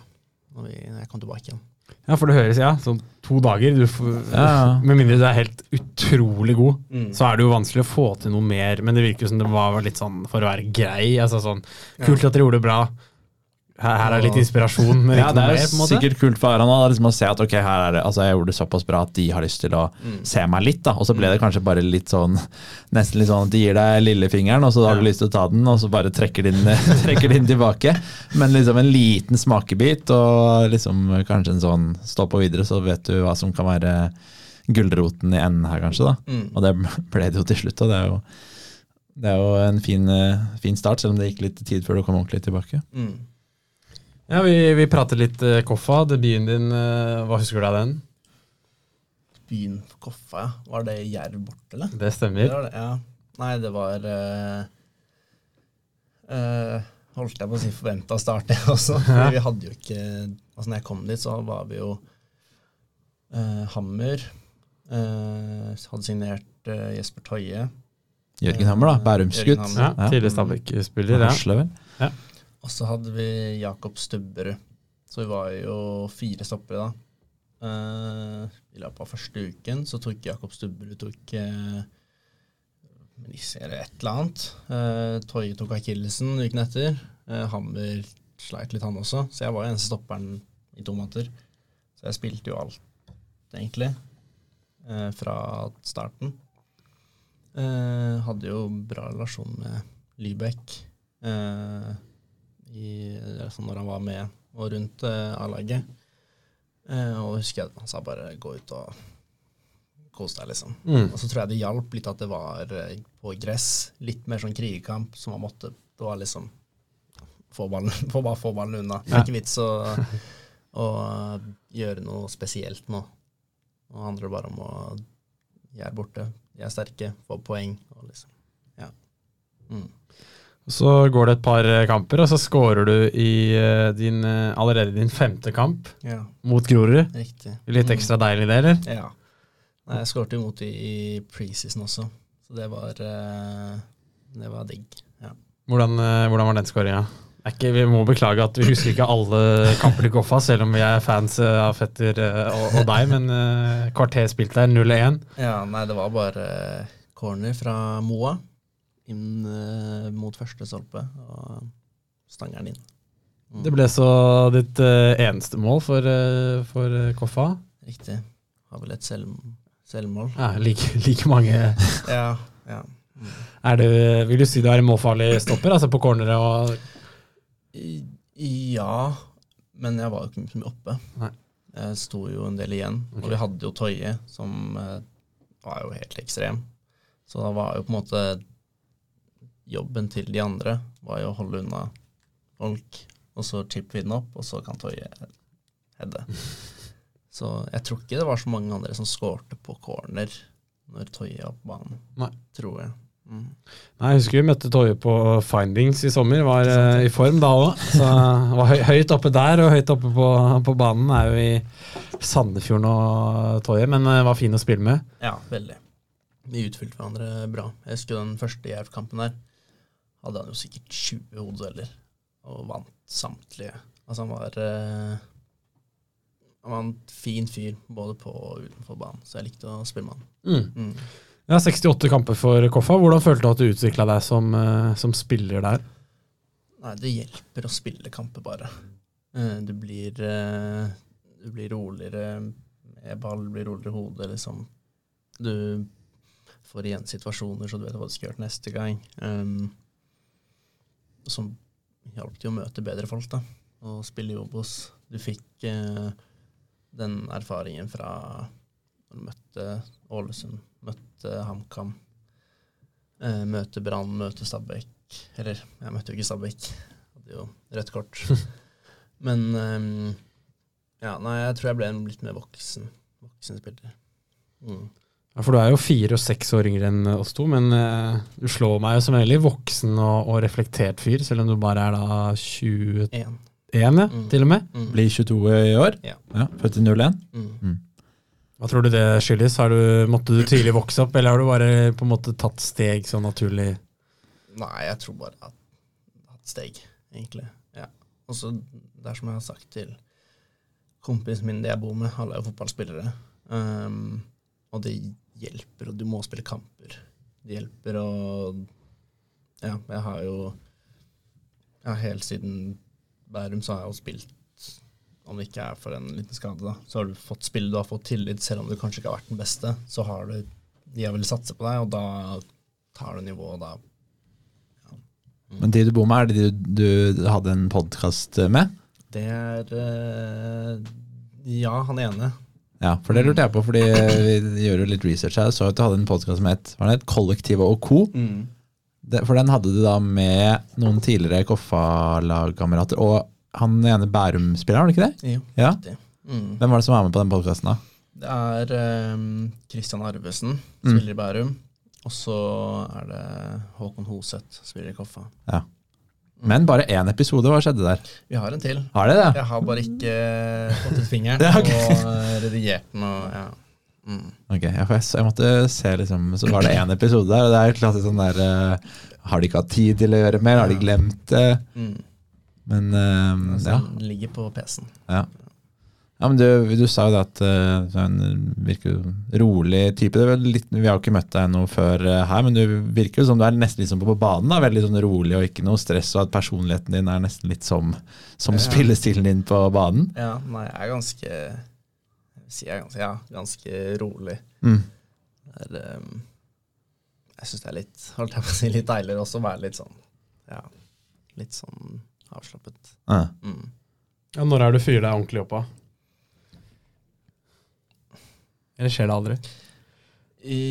når, vi, når jeg kom tilbake igjen. Ja, for det høres, ja. Sånn to dager. Du får, Ja, ja. Med mindre du er helt utrolig god, Mm. så er det jo vanskelig å få til noe mer. Men det virker jo som det var litt sånn for å være grei. Altså sånn, Kult at dere gjorde det bra. Her, er litt inspirasjon, men Ja, det er mer. sikkert kult for Aran liksom å se at ok, her er det, altså jeg gjorde det såpass bra at de har lyst til å se meg litt. da, Og så ble det kanskje bare litt sånn nesten litt sånn at de gir deg lillefingeren, og så har du Ja. lyst til å ta den, og så bare trekker den, trekker tilbake. Men liksom en liten smakebit, og liksom kanskje en sånn stå på videre, så vet du hva som kan være gulroten i enden her, kanskje. da, Mm. Og det ble det jo til slutt. og det er jo det er jo en fin, eh, fin start, selv om det gikk litt tid før du kom ordentlig tilbake. Mm. Ja, vi, vi pratet litt uh, Koffa. Debuten din, uh, hva husker du av den? Byen på Koffa, ja. Var det Jerv borte, eller? Det Det stemmer. var det, ja. Nei, det var uh, eh, Holdt jeg på å si forventa start, det også. For vi hadde jo ikke Altså, når jeg kom dit, så var vi jo eh, Hammer. eh, hadde signert Jesper Toie. Jørgen Hammer, da. Bærumsgutt. Ja, Ja. Tidligere Stabæk-spiller. Ja. Og så hadde vi Jakob Stubberud. Så vi var jo fire stoppere da. Eh, I løpet av første uken så tok Jakob Stubberud tok uh, eller et eller annet. Uh, Toye tok akillesen uken etter. Uh, Hammer sleit litt, han også. Så jeg var jo eneste stopperen i to måneder. Så jeg spilte jo alt, egentlig, eh, fra starten. Eh, hadde jo bra relasjon med Lybekk. Eh, i, altså når han var med og rundt eh, A-laget. Eh, og husker jeg han sa bare gå ut og kos deg, liksom. Mm. Og så tror jeg det hjalp litt at det var eh, på gress. Litt mer sånn krigerkamp som man måtte Det var liksom Få ballen, få bare få ballen unna. Det er ikke vits å, å gjøre noe spesielt nå. Nå handler det bare om å gjøre er borte, de er sterke, få poeng og liksom Ja. Mm. Så går det et par eh, kamper, og så scorer du i eh, din, eh, allerede din femte kamp ja. mot Grorud. Riktig. Litt Mm. ekstra deilig, det, eller? Ja. Nei, jeg skårte imot i, i preseason også, så det var Det var digg. Ja. Hvordan, hvordan var den skåringa? Vi må beklage at vi husker ikke alle kamper til Goffa, selv om vi er fans av Fetter og, og deg, men uh, kvarter spilt der, 0-1. ja, nei, det var bare corner fra Moa inn eh, mot første stolpe, og stanger den inn. Mm. Det ble så ditt eh, eneste mål for, eh, for Koffa. Riktig. Har vel et selv, selvmål. Ja, like, like mange Ja, ja. Mm. Det, Vil du si du er en målfarlig stopper, altså på corneret og I- Ja, men jeg var jo ikke så mye oppe. Nei. Jeg sto jo en del igjen. Okay. Og vi hadde jo Toye, som var jo helt ekstrem. Så da var jo på en måte jobben til de andre var jo å holde unna folk, og så chipper vi den opp, og så kan Toye heade. Så jeg tror ikke det var så mange andre som skårte på corner når Toye var på banen. Nei. Tror jeg. Mm. Nei, Jeg husker vi møtte Toje på Findings i sommer. Var eh, i form da òg. Så var høy, høyt oppe der, og høyt oppe på, på banen er jo i Sandefjorden og Toje. Men eh, var fin å spille med. Ja, veldig. Vi utfylte hverandre bra. Jeg husker den første Jerv-kampen der. Hadde han jo sikkert 20 hodedueller og vant samtlige. Altså han var eh, Han var en fin fyr både på og utenfor banen, så jeg likte å spille med han. Mm. Mm. Ja, 68 kamper for Koffa. Hvordan følte du at du utvikla deg som, eh, som spiller der? Nei, det hjelper å spille kamper, bare. Eh, Du blir, du blir roligere med ball, blir roligere i hodet, liksom. Du får igjen situasjoner, så du vet hva du skal gjøre neste gang. Um, som hjalp til å møte bedre folk, da. Og spille jobb hos. Du fikk eh, den erfaringen fra når du møtte Ålesund, møtte HamKam, eh, møte Brann, møte Stabæk. Eller, jeg møtte jo ikke Stabæk. Hadde jo rødt kort. Men eh, ja, nei, jeg tror jeg ble en litt mer voksen, voksen spiller. Mm. Ja, For du er jo fire og seks år yngre enn oss to, men uh, du slår meg jo som en veldig voksen og, og reflektert fyr, selv om du bare er da 21, En. ja, Mm. til og med. Mm. Blir 22 i år. Ja. Født i 01. Mm. Hva tror du det skyldes? Har du, måtte du tidlig vokse opp, eller har du bare på en måte tatt steg sånn naturlig? Nei, jeg tror bare at hatt steg, egentlig. Ja. Og så, det er som jeg har sagt til kompisen min det jeg bor med, alle er jo fotballspillere. Um, og det hjelper, og du må spille kamper. Det hjelper å Ja, jeg har jo Ja, helt siden Bærum så har jeg jo spilt om det ikke er for en liten skade, da, så har du fått spille, du har fått tillit, selv om du kanskje ikke har vært den beste. Så har du De har villet satse på deg, og da tar du nivået, da. Ja. Mm. Men de du bor med, er det de du, du hadde en podkast med? Det er eh, Ja, han ene. Ja, for det lurte jeg på, fordi vi gjør jo litt research her. Jeg så at du hadde en podkast som het var det, het? Kollektivet og co. Det, for den hadde du da med noen tidligere Koffa-lagkamerater. Og han ene Bærum-spilleren, var det ikke det? Jo, Ja. riktig. Mm. Hvem var det som var med på den podkasten, da? Det er Kristian Christian Arvesen, Mm. spiller i Bærum. Og så er det Håkon Hoseth, spiller i Koffa. Ja. Men bare én episode, hva skjedde der? Vi har en til. Har det det? Jeg har bare ikke fått ut fingeren Ja, okay. og eh, redigert den og ja. Mm. Ok, ja, jeg, jeg måtte se liksom, Så var det én episode der, og det er klassisk sånn der uh, Har de ikke hatt tid til å gjøre mer? Har de glemt det? Mm. Men uh, ja. Den ligger på PC-en. Ja. Ja, men du, du sa jo det at uh, du er en virker rolig type. Det er vel litt, vi har jo ikke møtt deg noe før eh, her, men du virker jo som du er nesten litt som på banen. da, Veldig sånn rolig og ikke noe stress, og at personligheten din er nesten litt som, som Ja. spillestilen din på banen. Ja, nei, jeg er ganske Sier jeg ganske, ja, ganske rolig. Mm. Er, um, jeg syns det er litt holdt jeg på å si, litt deiligere også å være litt sånn Ja, litt sånn avslappet. Ja. Mm. Ja, når er du fyrer deg ordentlig opp av? Eller skjer det aldri? I,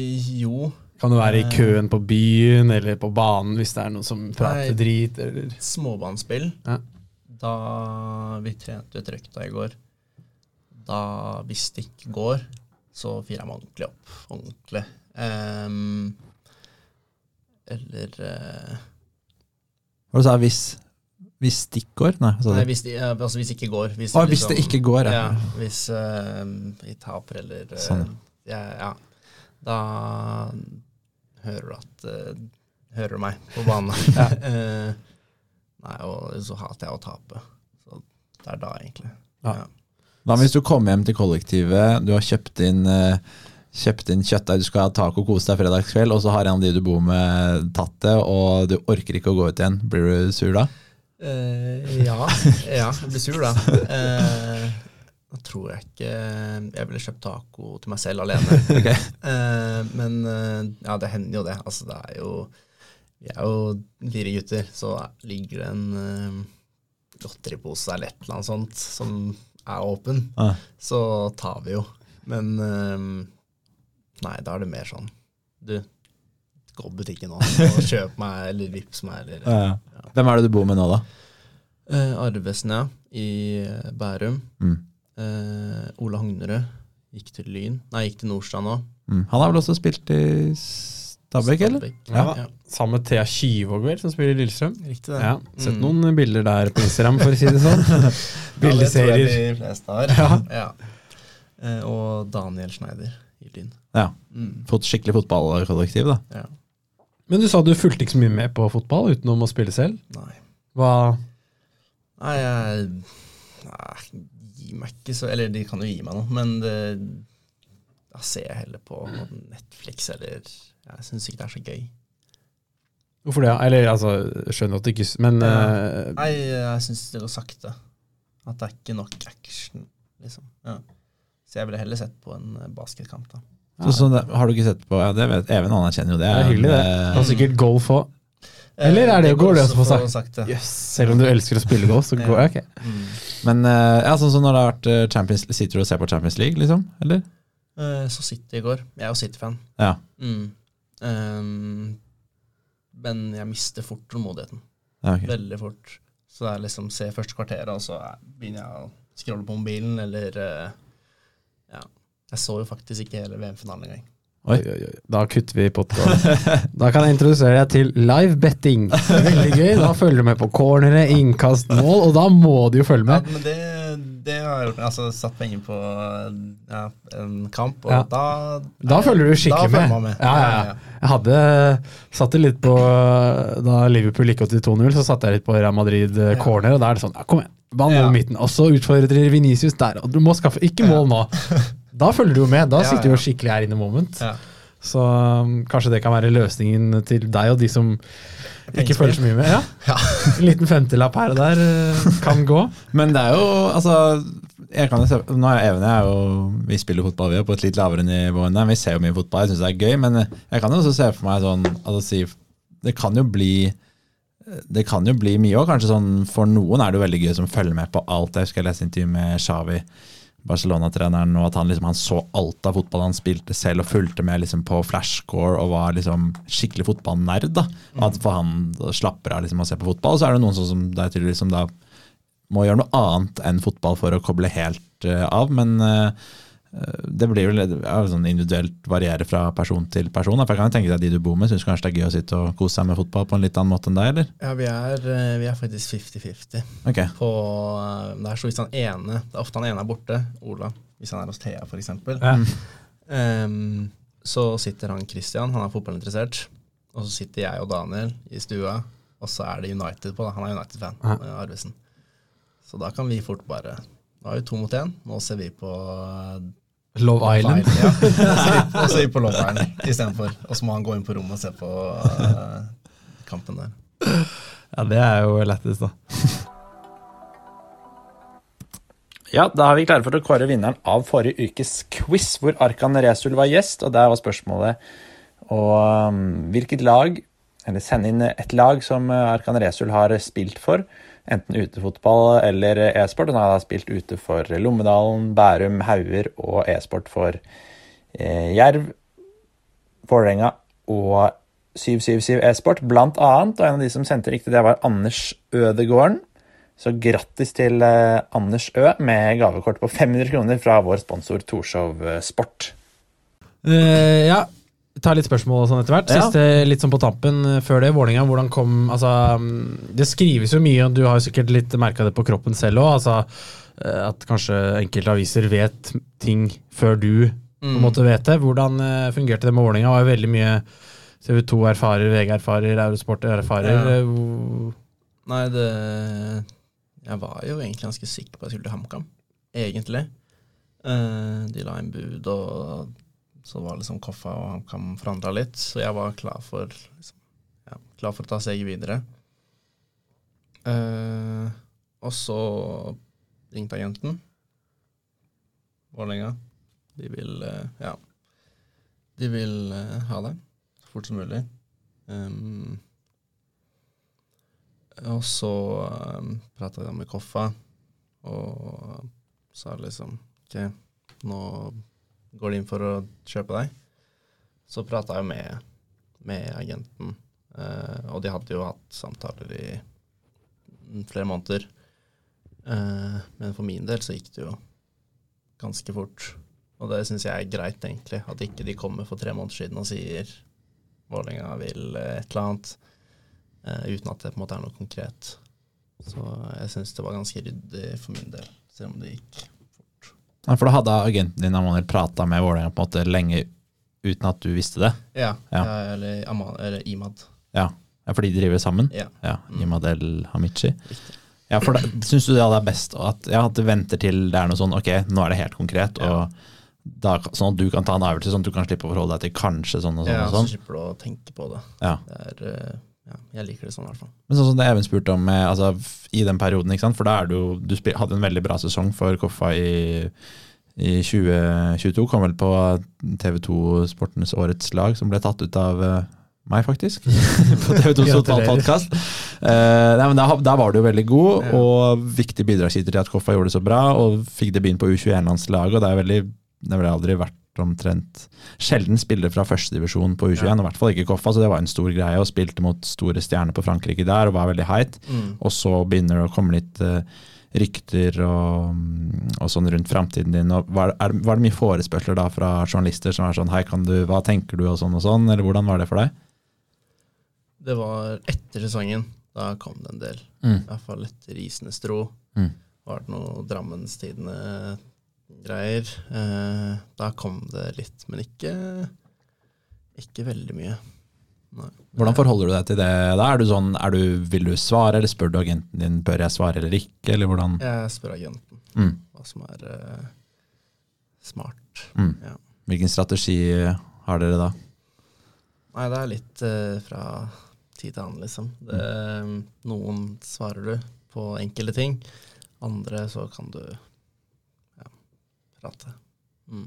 jo, Kan du være i Eh. køen på byen eller på banen hvis det er noen som prater Nei. drit? Eller? småbanespill. Ja. Da vi trente ut røkta i går, da hvis det ikke går, så firer jeg meg ordentlig opp. Ordentlig. Um, eller uh, Hva du sa hvis, hvis går? Nei, Nei, hvis, de, altså hvis det ikke går. Hvis, Å, hvis det ikke går, ja. ja. Hvis vi taper eller uh, Sånn. ja, ja. Da hører du at uh, Hører du meg på banen. Nei, og så hater jeg å tape. Så det er da, egentlig. Ja. Hva hvis du kommer hjem til kollektivet, du har kjøpt inn, kjøpt inn kjøttdeig, du skal ha taco kose deg fredagskveld, og så har en av de du bor med tatt det, og du orker ikke å gå ut igjen. Blir du sur da? Eh, ja. ja, jeg blir sur da. Uh, da tror jeg ikke Jeg ville kjøpt taco til meg selv alene. Eh, men eh, ja, det hender jo det. Altså, det er jo Vi er jo fire gutter, så ligger det en eh, godteripose eller et eller annet sånt som er åpen, så tar vi jo. Men eh, nei, da er det mer sånn Du, gå på butikken nå og kjøp meg, eller vips meg, eller Ja. Hvem er det du bor med nå, da? Eh, Arvesen, ja. I eh, Bærum. Mm. Eh, Ola Hognerød gikk til Lyn. Nei, gikk til Nordstrand nå. Mm. Han har vel også spilt i Stabæk, eller? Ja. Ja. Sammen med Thea Kyvåg, som spiller i Lillestrøm. Riktig det. Ja, Sett Mm. noen bilder der på Instagram, for å si det sånn. Ja, det tror Bildeserier. jeg de fleste har. Ja. Ja. Eh, og Daniel Schneider i Lyn. Ja. Mm. Fått skikkelig fotballkollektiv, da. Ja. Men du sa du fulgte ikke så mye med på fotball utenom å spille selv. Nei. Hva Nei, jeg nei, gir meg ikke så Eller de kan jo gi meg noe, men det da ser jeg heller på Netflix, eller Jeg syns ikke det er så gøy. Hvorfor det? Eller altså, skjønner at det ikke Men eh, Nei, jeg syns det går sakte. At det er ikke nok action, liksom. Ja. Så jeg ville heller sett på en eh, basketkamp, da. Så, så det, har du ikke sett på ja, det vet, Even anerkjenner jo det. det er hyggelig, det. det er sikkert golf òg. Eller er det- Eh, går det også for? Yes. Selv om du elsker å spille golf, så går jeg ok. Mm. Men eh, ja, sånn som når det har vært eh, Champions Sitter du og ser på Champions League, liksom? Eller? Eh, Så City i går. Jeg er jo City-fan. Ja. Mm. Um, men jeg mister fort tålmodigheten. ja okay. Veldig fort. Så det er liksom se første kvarteret, og så er- begynner jeg å scrolle på mobilen, eller eh, Ja. Jeg så jo faktisk ikke hele VM-finalen engang. Oi. Oi, oi, oi. Da kutter vi podkast. Da kan jeg introdusere deg til live betting. Veldig gøy. Da følger du med på cornere, innkast, mål, og da må du jo følge Ja, med. men det, det har jeg gjort. Altså satt penger på ja, en kamp, og Ja. da Da følger du skikkelig med. med. Ja, ja, ja. Jeg hadde satte litt på Da Liverpool gikk opp til 2-0, så satte jeg litt på Real Madrid eh, corner, og da er det sånn ja, Kom igjen, ball Ja. over midten. Og så utfordrer Venicius der, og du må skaffe Ikke mål nå. Da følger du jo med. Da sitter du jo skikkelig her in the moment. Ja. Så um, kanskje det kan være løsningen til deg og de som ikke føler følger så mye med. Ja. Ja. En liten femtilapp her og der uh, kan gå. Men det er jo altså jeg kan jo se, nå er Even jeg jo, Vi spiller fotball vi er på et litt lavere nivå enn dem. Vi ser jo mye fotball, jeg syns det er gøy. Men jeg kan jo også se for meg sånn altså, si, Det kan jo bli det kan jo bli mye òg. Sånn for noen er det jo veldig gøy som følger med på alt. Jeg husker jeg leste intervju med Xavi, Barcelona-treneren, og at han liksom han så alt av fotball han spilte selv, og fulgte med liksom på flashscore og var liksom skikkelig fotballnerd. da. At For han slapper av liksom å se på fotball. Og så er det noen sånn som deg tydeligvis som da må gjøre noe annet enn fotball for å koble helt uh, av. Men eh, det blir vel ja, sånn individuelt variere fra person til person. For jeg kan jo tenke deg at De du bor med, syns kanskje det er gøy å sitte og kose seg med fotball på en litt annen måte enn deg, eller? Ja, vi er, eh, vi er faktisk 50-50 Okay. på eh, Det er så hvis han ene Det er ofte han ene er borte, Ola, hvis han er hos Thea, f.eks. Ja. Um, så sitter han Christian, han er fotballinteressert. Og så sitter jeg og Daniel i stua, og så er det United på. da Han er United-fan, Ja. eh, Arvesen. Så da kan vi fort bare Nå er vi to mot én, nå ser vi på eh, Love Island. Ja, Og så på Love Island istedenfor. Og så må han gå inn på rommet og se på uh, kampen der. Ja, det er jo lettest, da. Ja, da har vi klare for å kåre vinneren av forrige ukes quiz, hvor Arkan Resul var gjest. Og der var spørsmålet og, um, hvilket lag, eller sende inn et lag som uh, Arkan Resul har spilt for. Enten utefotball eller e-sport. Han har da spilt ute for Lommedalen, Bærum, Hauger og e-sport for eh, Jerv, Vålerenga og 777 e-sport, blant annet. Og en av de som sendte riktig, det var Anders Ødegården. Så grattis til eh, Anders Ø med gavekort på 500 kroner fra vår sponsor Torshov eh, Sport. Uh, ja, ta litt spørsmål og sånn etter hvert. Siste litt sånn på tampen eh, før det. Vålinga, hvordan kom Altså, mm, det skrives jo mye, og du har jo sikkert litt merka det på kroppen selv òg. Altså, eh, at kanskje enkelte aviser vet ting før du måte vet det. Hvordan eh, fungerte det med Vålinga? Var jo veldig mye TV2 erfarer, VG erfarer, Eurosport erfarer. Ja. Nei, det Jeg var jo egentlig ganske sikker på at jeg skulle til HamKam, egentlig. De la inn bud, og så var liksom Koffa og HamKam forandra litt, så jeg var klar for liksom, ja, klar for å ta steget videre. Eh, og så ringte agenten. Vålerenga. De vil eh, Ja. De vil eh, ha deg så fort som mulig. Um, og så um, prata jeg med Koffa, og sa liksom OK, nå går de inn for å kjøpe deg. Så prata jeg med, med agenten, eh, og de hadde jo hatt samtaler i flere måneder. Eh, men for min del så gikk det jo ganske fort. Og det syns jeg er greit, egentlig. At ikke de kommer for tre måneder siden og sier Vålerenga vil et eller annet, eh, uten at det på en måte er noe konkret. Så jeg syns det var ganske ryddig for min del, selv om det gikk Ja, for da hadde agenten din Amanuel prata med Vålerenga på en måte lenge uten at du visste det? Ja, Ja. eller, Ama- eller Imad. Ja, fordi de driver sammen? Ja. Mm. Imad El Hamichi. Riktig. Ja, for Syns du det er best at, ja, at du venter til det er noe sånn ok, nå er det helt konkret, og da, sånn at du kan ta en avgjørelse, sånn at du kan slippe å forholde deg til kanskje sånn og sånn. Ja, og så sånn. slipper du å tenke på det. Ja. det er, eh, ja, jeg liker det sånn, i hvert fall. Men sånn som det Even spurte om altså, i den perioden, ikke sant? for da er du Du spil, hadde en veldig bra sesong for Koffa i, i 2022. Kom vel på TV2 Sportenes årets lag, som ble tatt ut av eh, meg, faktisk. på TV2 fotballpodkast. Uh, nei, men da, da var du jo veldig god, Ja. og viktig bidragsyter til at Koffa gjorde det så bra. Og fikk debuten på U21-landslaget, og det er veldig Det har aldri vært omtrent sjelden spillere fra førstedivisjon på U21, Ja. og i hvert fall ikke Koffa, så det var en stor greie. Og spilte mot store stjerner på Frankrike der, og var veldig heit. Mm. Og så begynner det å komme litt uh, rykter og, mm, og sånn rundt framtiden din. Og var, er, var det mye forespørsler da fra journalister som er sånn Hei, kan du, hva tenker du, og sånn og sånn, eller hvordan var det for deg? Det var etter sesongen. Da kom det en del. Mm. I hvert fall etter Isenes tro. Mm. Var det noe Drammenstidene-greier. Eh, da kom det litt, men ikke, ikke veldig mye. Nei. Hvordan forholder du deg til det da? Er du sånn, er du, vil du svare, eller spør du agenten din bør jeg svare eller ikke, eller hvordan? Jeg spør agenten Mm. hva som er eh, smart. Mm. Ja. Hvilken strategi har dere da? Nei, det er litt eh, fra tid til annen, liksom. Det, noen svarer du på enkelte ting. Andre så kan du prate. Mm.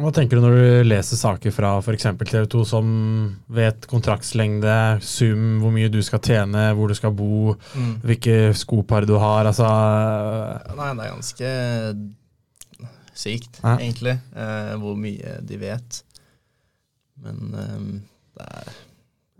Hva tenker du når du leser saker fra f.eks. TV 2 som vet kontraktslengde, sum, hvor mye du skal tjene, hvor du skal bo, Mm. hvilke skopar du har? Altså, Nei, det er ganske sykt, Ja. egentlig, eh, hvor mye de vet. Men eh, det er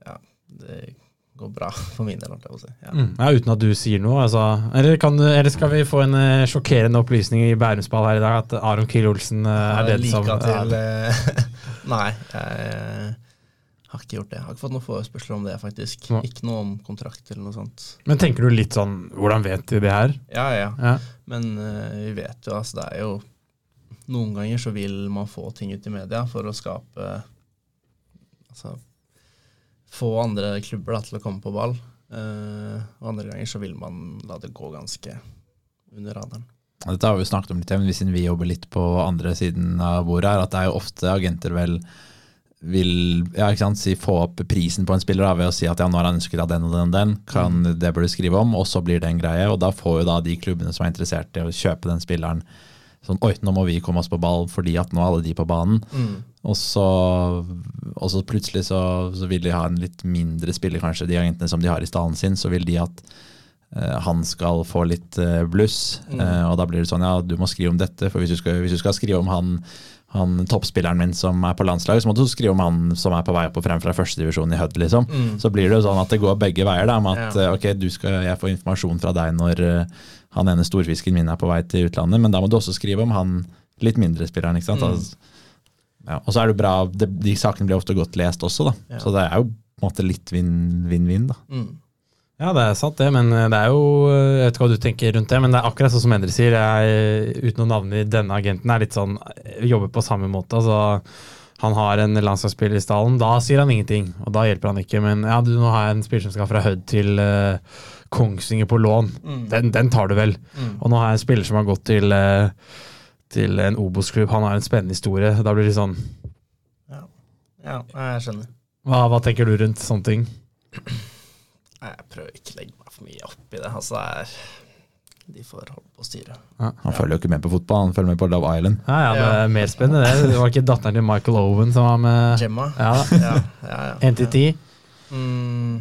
Ja, det går bra for min del, si. Ja. mm, ja, uten at du sier noe. Altså. Eller, kan, eller skal vi få en uh, sjokkerende opplysning i Bærumsball her i dag, at Aron Kiel Olsen uh, er det som til ja. eh, Nei, jeg har ikke gjort det. Jeg har ikke fått noen forespørsler om det, faktisk. Nei. Ikke noe om kontrakt eller noe sånt. Men tenker du litt sånn Hvordan vet de det her? Ja, ja. Ja. Men uh, vi vet jo, altså, det er jo Noen ganger så vil man få ting ut i media for å skape Altså få andre klubber da, til å komme på ball. Uh, og andre ganger så vil man la det gå ganske under radaren. Dette har vi snakket om litt, men siden vi jobber litt på andre siden av bordet her, at det er jo ofte agenter vel vil ja, ikke sant, si, få opp prisen på en spiller da, ved å si at ja, nå har han ønsket av den og den og den, kan, det bør du skrive om, og så blir det en greie. Og da får jo da de klubbene som er interessert i å kjøpe den spilleren, sånn oi, nå må vi komme oss på ball fordi at nå er alle de på banen. Og så, og så plutselig så, så vil de ha en litt mindre spiller, kanskje, de agentene som de har i stallen sin, så vil de at uh, han skal få litt uh, bluss. Eh, og da blir det sånn, ja, du må skrive om dette, for hvis du skal, hvis du skal skrive om han, han toppspilleren min som er på landslaget, så må du skrive om han som er på vei opp og frem fra førstedivisjon i Hødd, liksom. Så blir det jo sånn at det går begge veier, da, med at Ja. ok, du skal, jeg får informasjon fra deg når han ene storfisken min er på vei til utlandet, men da må du også skrive om han litt mindre spilleren, ikke sant? Altså, ja, og så er det bra, det, de sakene blir ofte godt lest også, da. Ja. Så det er jo på en måte litt vinn- vinn-vinn, da. Mm. Ja, det er sant det, men det er jo Jeg vet ikke hva du tenker rundt det, men det er akkurat sånn som Endre sier. Jeg, uten å navne denne agenten, er litt sånn Jobber på samme måte. altså Han har en landslagsspiller i stallen, da sier han ingenting, og da hjelper han ikke. Men ja, du, nå har jeg en spiller som skal fra Hødd til uh, Kongsvinger på lån. Den, den tar du vel. Og nå har jeg en spiller som har gått til eh, til en Obos-klubb. Han har en spennende historie. Da blir det sånn Ja. ja, jeg skjønner. Hva, hva tenker du rundt sånne ting? Jeg prøver ikke å legge meg for mye opp i det. Altså, det er De får holde på å styre. Han følger jo ikke med på fotball, han følger med på Love Island. Ja, ja, det er mer spennende det. Det var ikke datteren til Michael Owen som var med Gemma? Ja. Ja, ja, ja. 1 til 10. Mm.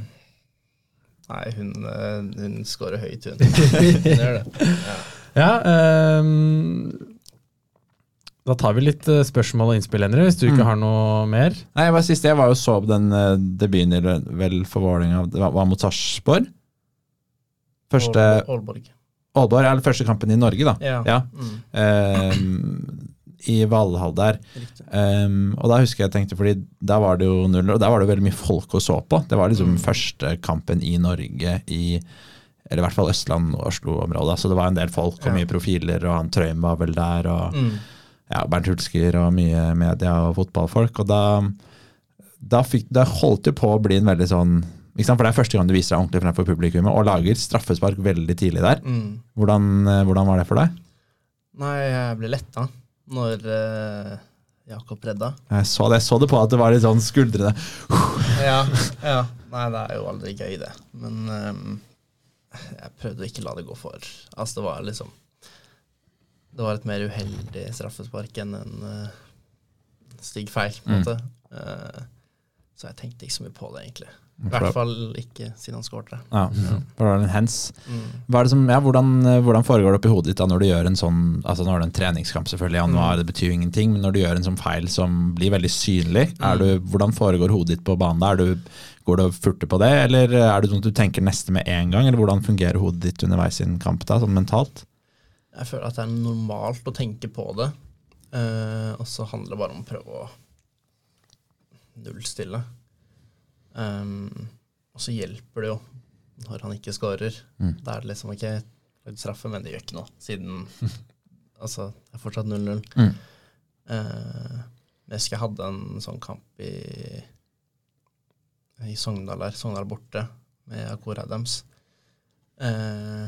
Nei, hun, eh, hun scorer høyt, hun. hun gjør det. Ja. Ja, ehm, da tar vi litt eh, spørsmål og innspill, Henry, hvis du ikke Mm. har noe mer. Nei, jeg var siste, jeg var jo så på den uh, debuten i vel for Vålerenga, var, var mot Sarpsborg. Første Aalborg- eller første kampen i Norge, da. Ja. Ja. Mm, Ehm, I Valhall der. Ehm, og da husker jeg tenkte, fordi da var det jo null, og der var det veldig mye folk å så på. Det var liksom første kampen i Norge i eller i hvert fall Østland- og Oslo-området. Så det var en del folk og Ja. mye profiler, og han Trøim var vel der. og Mm. Ja, Bernt Hulsker og mye media og fotballfolk. Og da, da, fikk, da holdt det på å bli en veldig sånn? For det er første gang du viser deg ordentlig fremfor publikummet, og lager straffespark veldig tidlig der. Mm. Hvordan, eh, hvordan var det for deg? Nei, jeg ble letta når uh, Jakob redda. Jeg så det, jeg så det på at det var litt sånn skuldrene Ja, ja. Nei, det er jo aldri gøy, det. Men um, jeg prøvde å ikke la det gå for. Altså, det var liksom Det var et mer uheldig straffespark enn en uh, stygg feil, på en Mm. måte. Eh, så jeg tenkte ikke så mye på det, egentlig. I hvert fall ikke siden han skårte. Ja. Mm. Det som, ja, hvordan, hvordan foregår det oppi hodet ditt da når du gjør en sånn altså Nå er det en treningskamp selvfølgelig i januar, det betyr jo ingenting, men når du gjør en sånn feil som blir veldig synlig, er du, hvordan foregår hodet ditt på banen da? Er du, går du og furter på det, eller er det sånn at du tenker neste med en gang, eller hvordan fungerer hodet ditt underveis i en kamp da, sånn mentalt? Jeg føler at det er normalt å tenke på det, eh, og så handler det bare om å prøve å nullstille. Um, og så hjelper det jo når han ikke scorer. Mm. Da er det liksom OK, lagd straffe, men det gjør ikke noe, siden Altså, det er fortsatt 0-0. Mm. Eh, jeg husker jeg hadde en sånn kamp i i Sogndal her, Sogndal borte, med Akor Adams. Eh,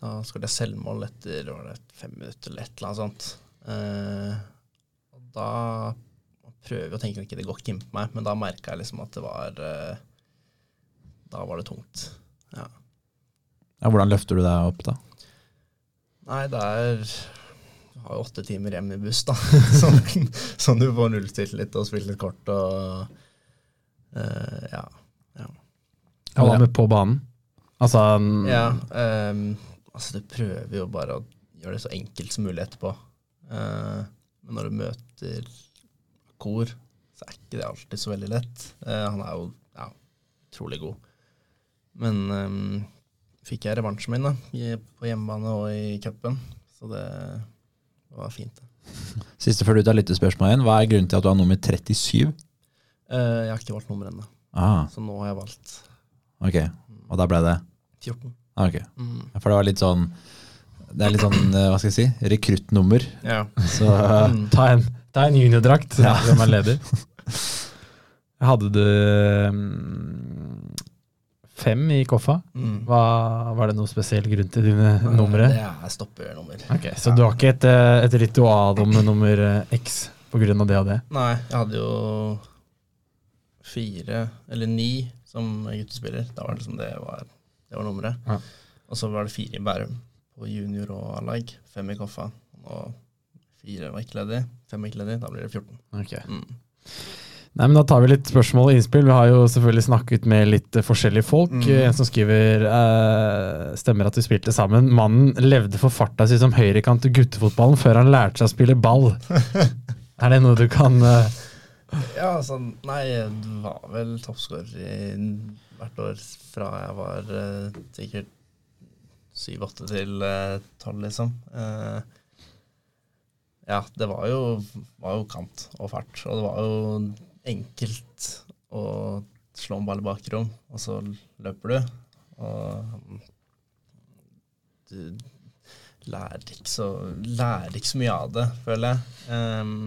da skåret jeg selvmål etter var det fem minutter eller et eller annet sånt. Uh, og da prøver jeg å tenke at det går ikke inn på meg, men da merka jeg liksom at det var uh, Da var det tungt. Ja. Ja, hvordan løfter du deg opp da? Nei, det er Du har jo åtte timer hjem i buss, da. Sånn, sånn du får nullstilt litt og spilt litt kort og uh, Ja. Hva var med på banen. Altså Ja, ehm, altså du prøver jo bare å gjøre det så enkelt som mulig etterpå. Eh, men når du møter kor, så er ikke det alltid så veldig lett. Eh, han er jo ja, utrolig god. Men um, fikk jeg revansjen min da, på hjemmebane og i cupen, så det var fint. det. Siste før du tar lyttespørsmål igjen, hva er grunnen til at du har nummer 37? Eh, jeg har ikke valgt nummer ennå, Ah, så nå har jeg valgt ok, og da ble det? 14. Ah, ok, Mm. For det var litt sånn, det er litt sånn, eh, hva skal jeg si, rekruttnummer, Ja. så... Mm. Ta en, ta en juniordrakt, Ja. hvem er leder? Hadde du mm, fem i koffa? Mm. Hva, var det noen spesiell grunn til dine numre? Det er stoppernummer. Okay, Så du har ikke et, eh, et ritual om nummer eh, X på grunn av det og det? Nei, jeg hadde jo fire, eller ni, som guttespiller. Da var det liksom det var, det var nummeret. Ja. Og så var det fire i Bærum, på junior og A-lag. Fem i Koffa. Og fire var ikke ledig. Fem var ikke ledig. Da blir det 14. Okay. Mm. Nei, men Da tar vi litt spørsmål og innspill. Vi har jo selvfølgelig snakket med litt eh, forskjellige folk. Mm. En som skriver eh, stemmer at vi spilte sammen. Mannen levde for farta si som høyrekant i guttefotballen før han lærte seg å spille ball. er det noe du kan eh, Ja, altså, nei, det var vel toppskårer i hvert år fra jeg var eh, sikkert syv-åtte til tolv, liksom. Eh, ja, det var jo, var jo kant og fart, og det var jo enkelt å slå en ball i bakrom, og så løper du. Og du lærer ikke så, lærer ikke så mye av det, føler jeg. Um,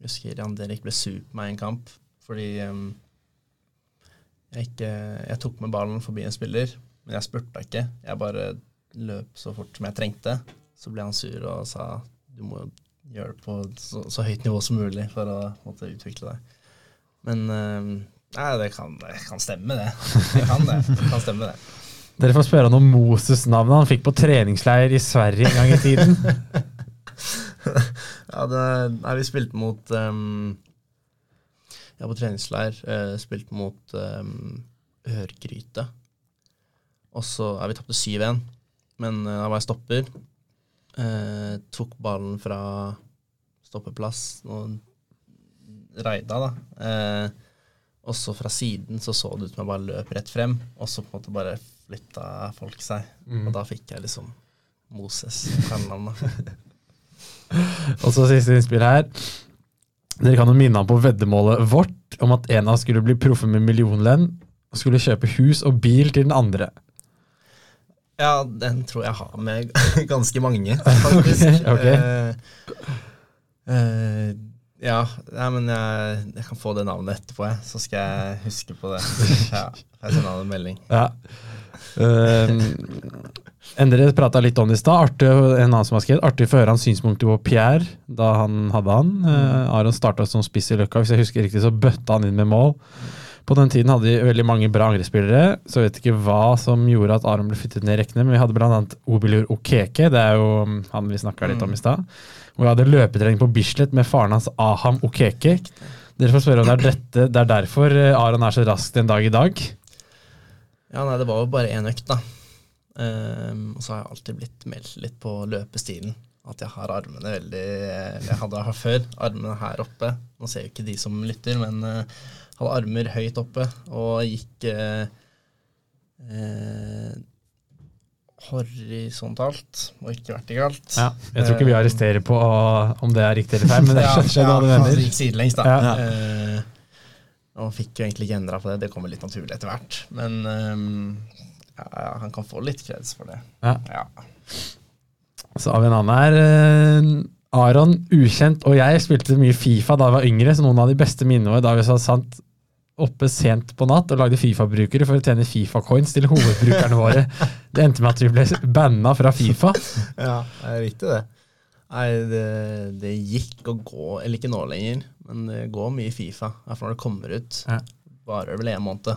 jeg husker Jan Derek ble sur på meg i en kamp fordi um, jeg, ikke, jeg tok med ballen forbi en spiller, men jeg spurta ikke. Jeg bare løp så fort som jeg trengte. Så ble han sur og sa du må gjøre det på så, så høyt nivå som mulig for å måtte utvikle deg. Men um, nei, det kan, det kan stemme, det. Det kan det. det kan stemme, det. Dere får spørre han om Moses-navnet han fikk på treningsleir i Sverige en gang i tiden. Ja, det, nei, vi spilte mot um, Ja, på treningsleir uh, spilte mot um, Ørgryte. Og så ja, Vi tapte 7-1, men uh, da var jeg stopper. Uh, tok ballen fra stoppeplass og raida, da. Uh, og så fra siden så så det ut som jeg bare løp rett frem, og så på en måte bare flytta folk seg. Og da fikk jeg liksom Moses kallenavnet. Og så siste innspill her. Dere kan jo minne ham på veddemålet vårt om at en av skulle bli proffe med millionlønn og skulle kjøpe hus og bil til den andre. Ja, den tror jeg har med ganske mange, faktisk. Ok, ok. Uh, eh, ja, nei, men jeg, jeg kan få det navnet etterpå, jeg. Så skal jeg huske på det. Ja, jeg sender han en melding. Ja. Ehm, Endre prata litt om det i stad. En annen som har skrevet, artig å høre hans synspunkter på Pierre da han hadde han. Uh, Aron starta som spiss i Løkka. Hvis jeg husker riktig, så bøtta han inn med mål. På den tiden hadde de veldig mange bra angrepsspillere, så jeg vet ikke hva som gjorde at Aron ble flyttet ned i rekkene, men vi hadde bl.a. Obilur Okeke, det er jo mm, han vi snakka litt om i stad. Og vi hadde løpetrening på Bislett med faren hans Aham Okeke. Dere får spørre om det er, dette, det er derfor eh, Aron er så rask den dag i dag. Ja, nei, det var jo bare én økt, da. Ehm, og så har jeg alltid blitt meldt litt på løpestilen. At jeg har armene veldig Jeg hadde her før, armene her oppe. Nå ser jo ikke de som lytter, men uh, hadde armer høyt oppe og gikk eh, eh, horisontalt og ikke vertikalt. Ja, jeg tror ikke vi arresterer på om det er riktig eller feil, men det ja, hva du mener. Gikk sidelengs, da. Ja. Eh, og fikk jo egentlig ikke endra på det. Det kommer litt naturlig etter hvert. Men eh, ja, han kan få litt kreds for det. Ja. Ja. Så har vi en annen her. eh, Aron, ukjent, og jeg spilte mye Fifa da jeg var yngre, så noen av de beste minnene våre da vi sa sant oppe sent på natt og lagde Fifa-brukere for å tjene Fifa-coins til hovedbrukerne våre. Det endte med at vi ble banna fra Fifa. Ja, det er riktig det. Nei, det, det gikk å gå, eller ikke nå lenger, men det går mye Fifa. I hvert fall når det kommer ut. Ja. Varer vel en måned,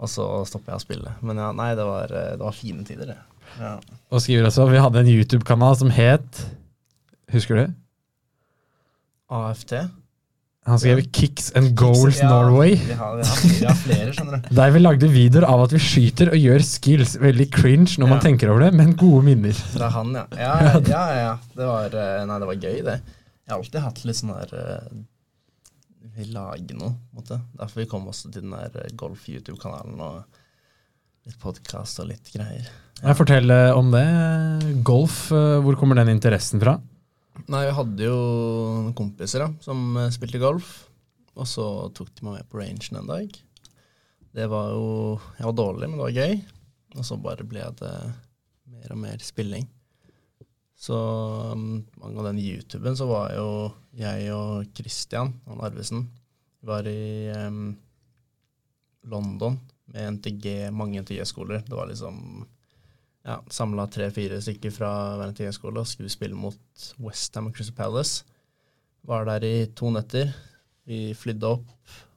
og så stopper jeg å spille. Men ja, nei, det var, det var fine tider, det. Ja. Og skriver også vi hadde en YouTube-kanal som het Husker du? AFT. Han skrev Kicks and Goals Ja, Norway. Vi har, vi, har, vi har flere, skjønner du. Der vi lagde videoer av at vi skyter og gjør skills. Veldig cringe når man tenker over det, men gode minner. Fra han, ja. Ja, ja, ja. ja. Det var, eh, nei, det var gøy, det. Jeg har alltid hatt litt sånn der eh, lage noe, måte. Derfor vi kom også til den der eh, golf-YouTube-kanalen og litt podkast og litt greier. Jeg forteller om det. Golf, eh, hvor kommer den interessen fra? Nei, vi hadde jo noen kompiser da, som eh, spilte golf, og så tok de meg med på rangen en dag. Det var jo Jeg var dårlig, men det var gøy. Og så bare ble det mer og mer spilling. Så um, mange av den YouTuben så var jo jeg og Christian, han Arvesen, var i um, London med NTG, mange NTG-skoler. Det var liksom ja, samla tre-fire stykker fra hver NTG-skole og skulle spille mot Westham og Crystal Palace. Var der i to netter. Vi flydde opp,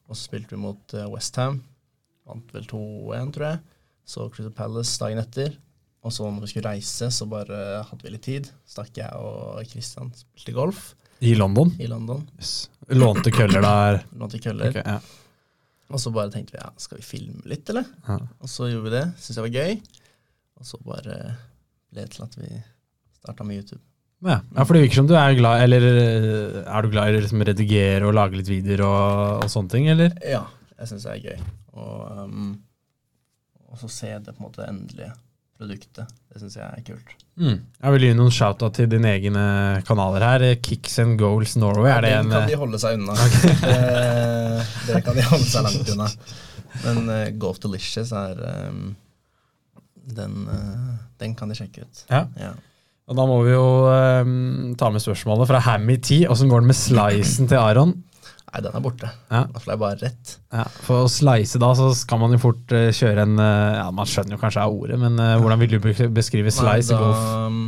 og så spilte vi mot uh, Westham. Vant vel 2-1, tror jeg. Så Crystal Palace dagen etter. Og så når vi skulle reise, så bare hadde vi litt tid. Stakk jeg og Christian spilte golf I London. i London. Lånte køller der. Lånte køller. Okay, ja. Og så bare tenkte vi ja, skal vi filme litt, eller? Ja. Og så gjorde vi det. Syntes jeg var gøy. Og så bare ble det til at vi starta med YouTube. Ja. ja, for det virker som du er glad Eller eh, er du glad i å liksom redigere og lage litt videoer og, og sånne ting, eller? Ja, jeg syns det er gøy. Og, um, og så se det på en måte endelige produktet. Det syns jeg er kult. Mm. Jeg vil gi noen shout-out til dine egne kanaler her. Kicks and Goals Norway, er det Den en kan de eh, holde seg unna. det, det kan de holde seg langt unna. Men uh, Golf Delicious er um, den, uh, den kan de sjekke ut. Ja. Ja. Og da må vi jo um, ta med spørsmålet fra Hammy T. Åssen går det med slicen til Aron? Nei, den er borte. Ja. Da slår jeg bare rett. Ja, for å slice da, så skal man jo fort uh, kjøre en uh, Ja, man skjønner jo kanskje er ordet, men uh, hvordan vil du beskrive slice i golf? da, um,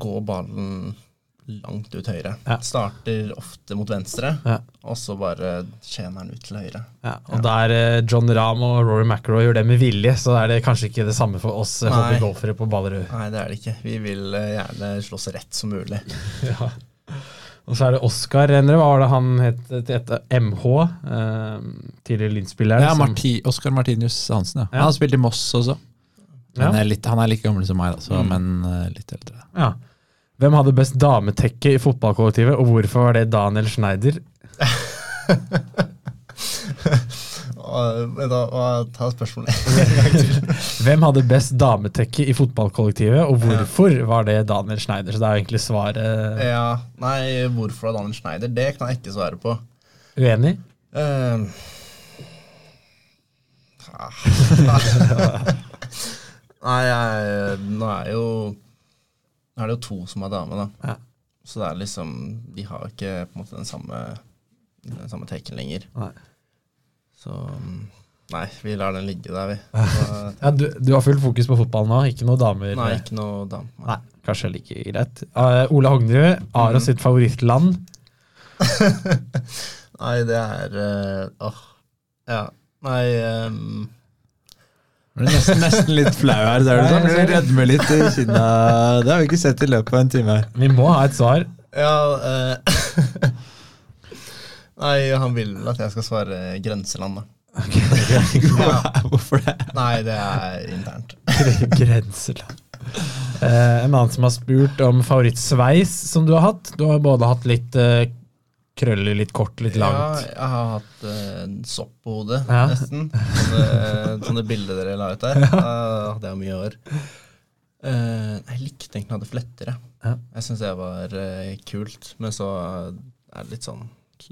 går ballen langt ut høyre. Ja. Starter ofte mot venstre, Ja. og så bare tjener den ut til høyre. Ja, og der John Rahm og Rory McIlroy gjør det med vilje, så er det kanskje ikke det samme for oss hobbygolfere på Ballerud. Nei, det er det ikke. Vi vil gjerne slå så rett som mulig. Ja. Og så er det Oskar hva var det han het etter? MH? Eh, tidligere Linn-spilleren. Ja, Marti, Oskar Martinius Hansen, ja. Ja. Han har spilt i Moss også. Ja. Er litt, han er like gammel som meg, altså, Mm. men eh, litt eldre. Ja. Hvem hadde best dametekke i fotballkollektivet, og hvorfor var det Daniel Schneider? Og, men da, og, ta spørsmålet. Hvem hadde best dametekke i fotballkollektivet, og hvorfor var det Daniel Schneider? Så det er jo egentlig svaret Ja, nei, hvorfor var Daniel Schneider? Det kan jeg ikke svare på. uenig. Ah. Nei, jeg, nå er jo Nå er det jo to som er dame, da. Ja. Så det er liksom De har ikke på en måte den samme Den samme teken lenger. Nei. Så mm, Nei, vi lar den ligge der, vi. Så, Ja, du, du har fullt fokus på fotball nå, ikke noe damer? nei, ikke noe damer. Nei, kanskje like greit. Uh, Ole Hognerud, Aros sitt favorittland. Nei, det er uh, Åh. ja. Nei um. Du er nesten, nesten litt flau her, du sånn. Du rødmer litt i kinna. Det har vi ikke sett i løpet av en time. Vi må ha et svar. Ja eh, Nei, han vil at jeg skal svare grenseland, da. Hvorfor det? Nei, det er internt. Grenseland. Eh, en annen som har spurt om favorittsveis som du har hatt. Du har både hatt litt eh, krøller, litt kort, litt langt. Ja, jeg har hatt eh, sopp på hodet, Ja. nesten. Sånne, sånne bilder dere la ut der. Da hadde jeg mye hår. Eh, jeg likte egentlig å ha det flettere. Ja. Jeg syns det var eh, kult. Men så er det litt sånn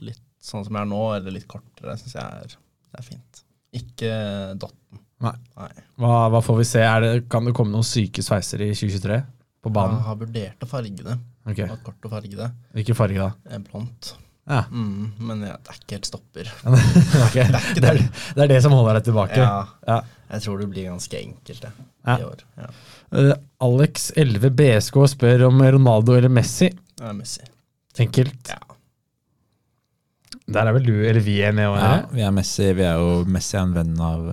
Litt sånn som jeg er nå, eller litt kortere, syns jeg er, det er fint. Ikke dotten. Nei. Nei. Hva, hva får vi se? Det, kan det komme noen syke sveiser i 2023? På banen? Jeg har vurdert å farge det. Ok, Ha kort å farge det. Hvilken farge da? Blondt. Ja. Mm, men ja, det er ikke helt stopper. Ok, Det er, det er det som holder deg tilbake. Ja, Ja. jeg tror det blir ganske enkelt, det. Ja. I år. Ja. Eh, Alex 11 BSK spør om Ronaldo eller Messi. Det er Messi. Enkelt. Ja. Der er vel du eller vi enige? Ja, Ja. vi er Messi. Vi er jo Messi er en venn av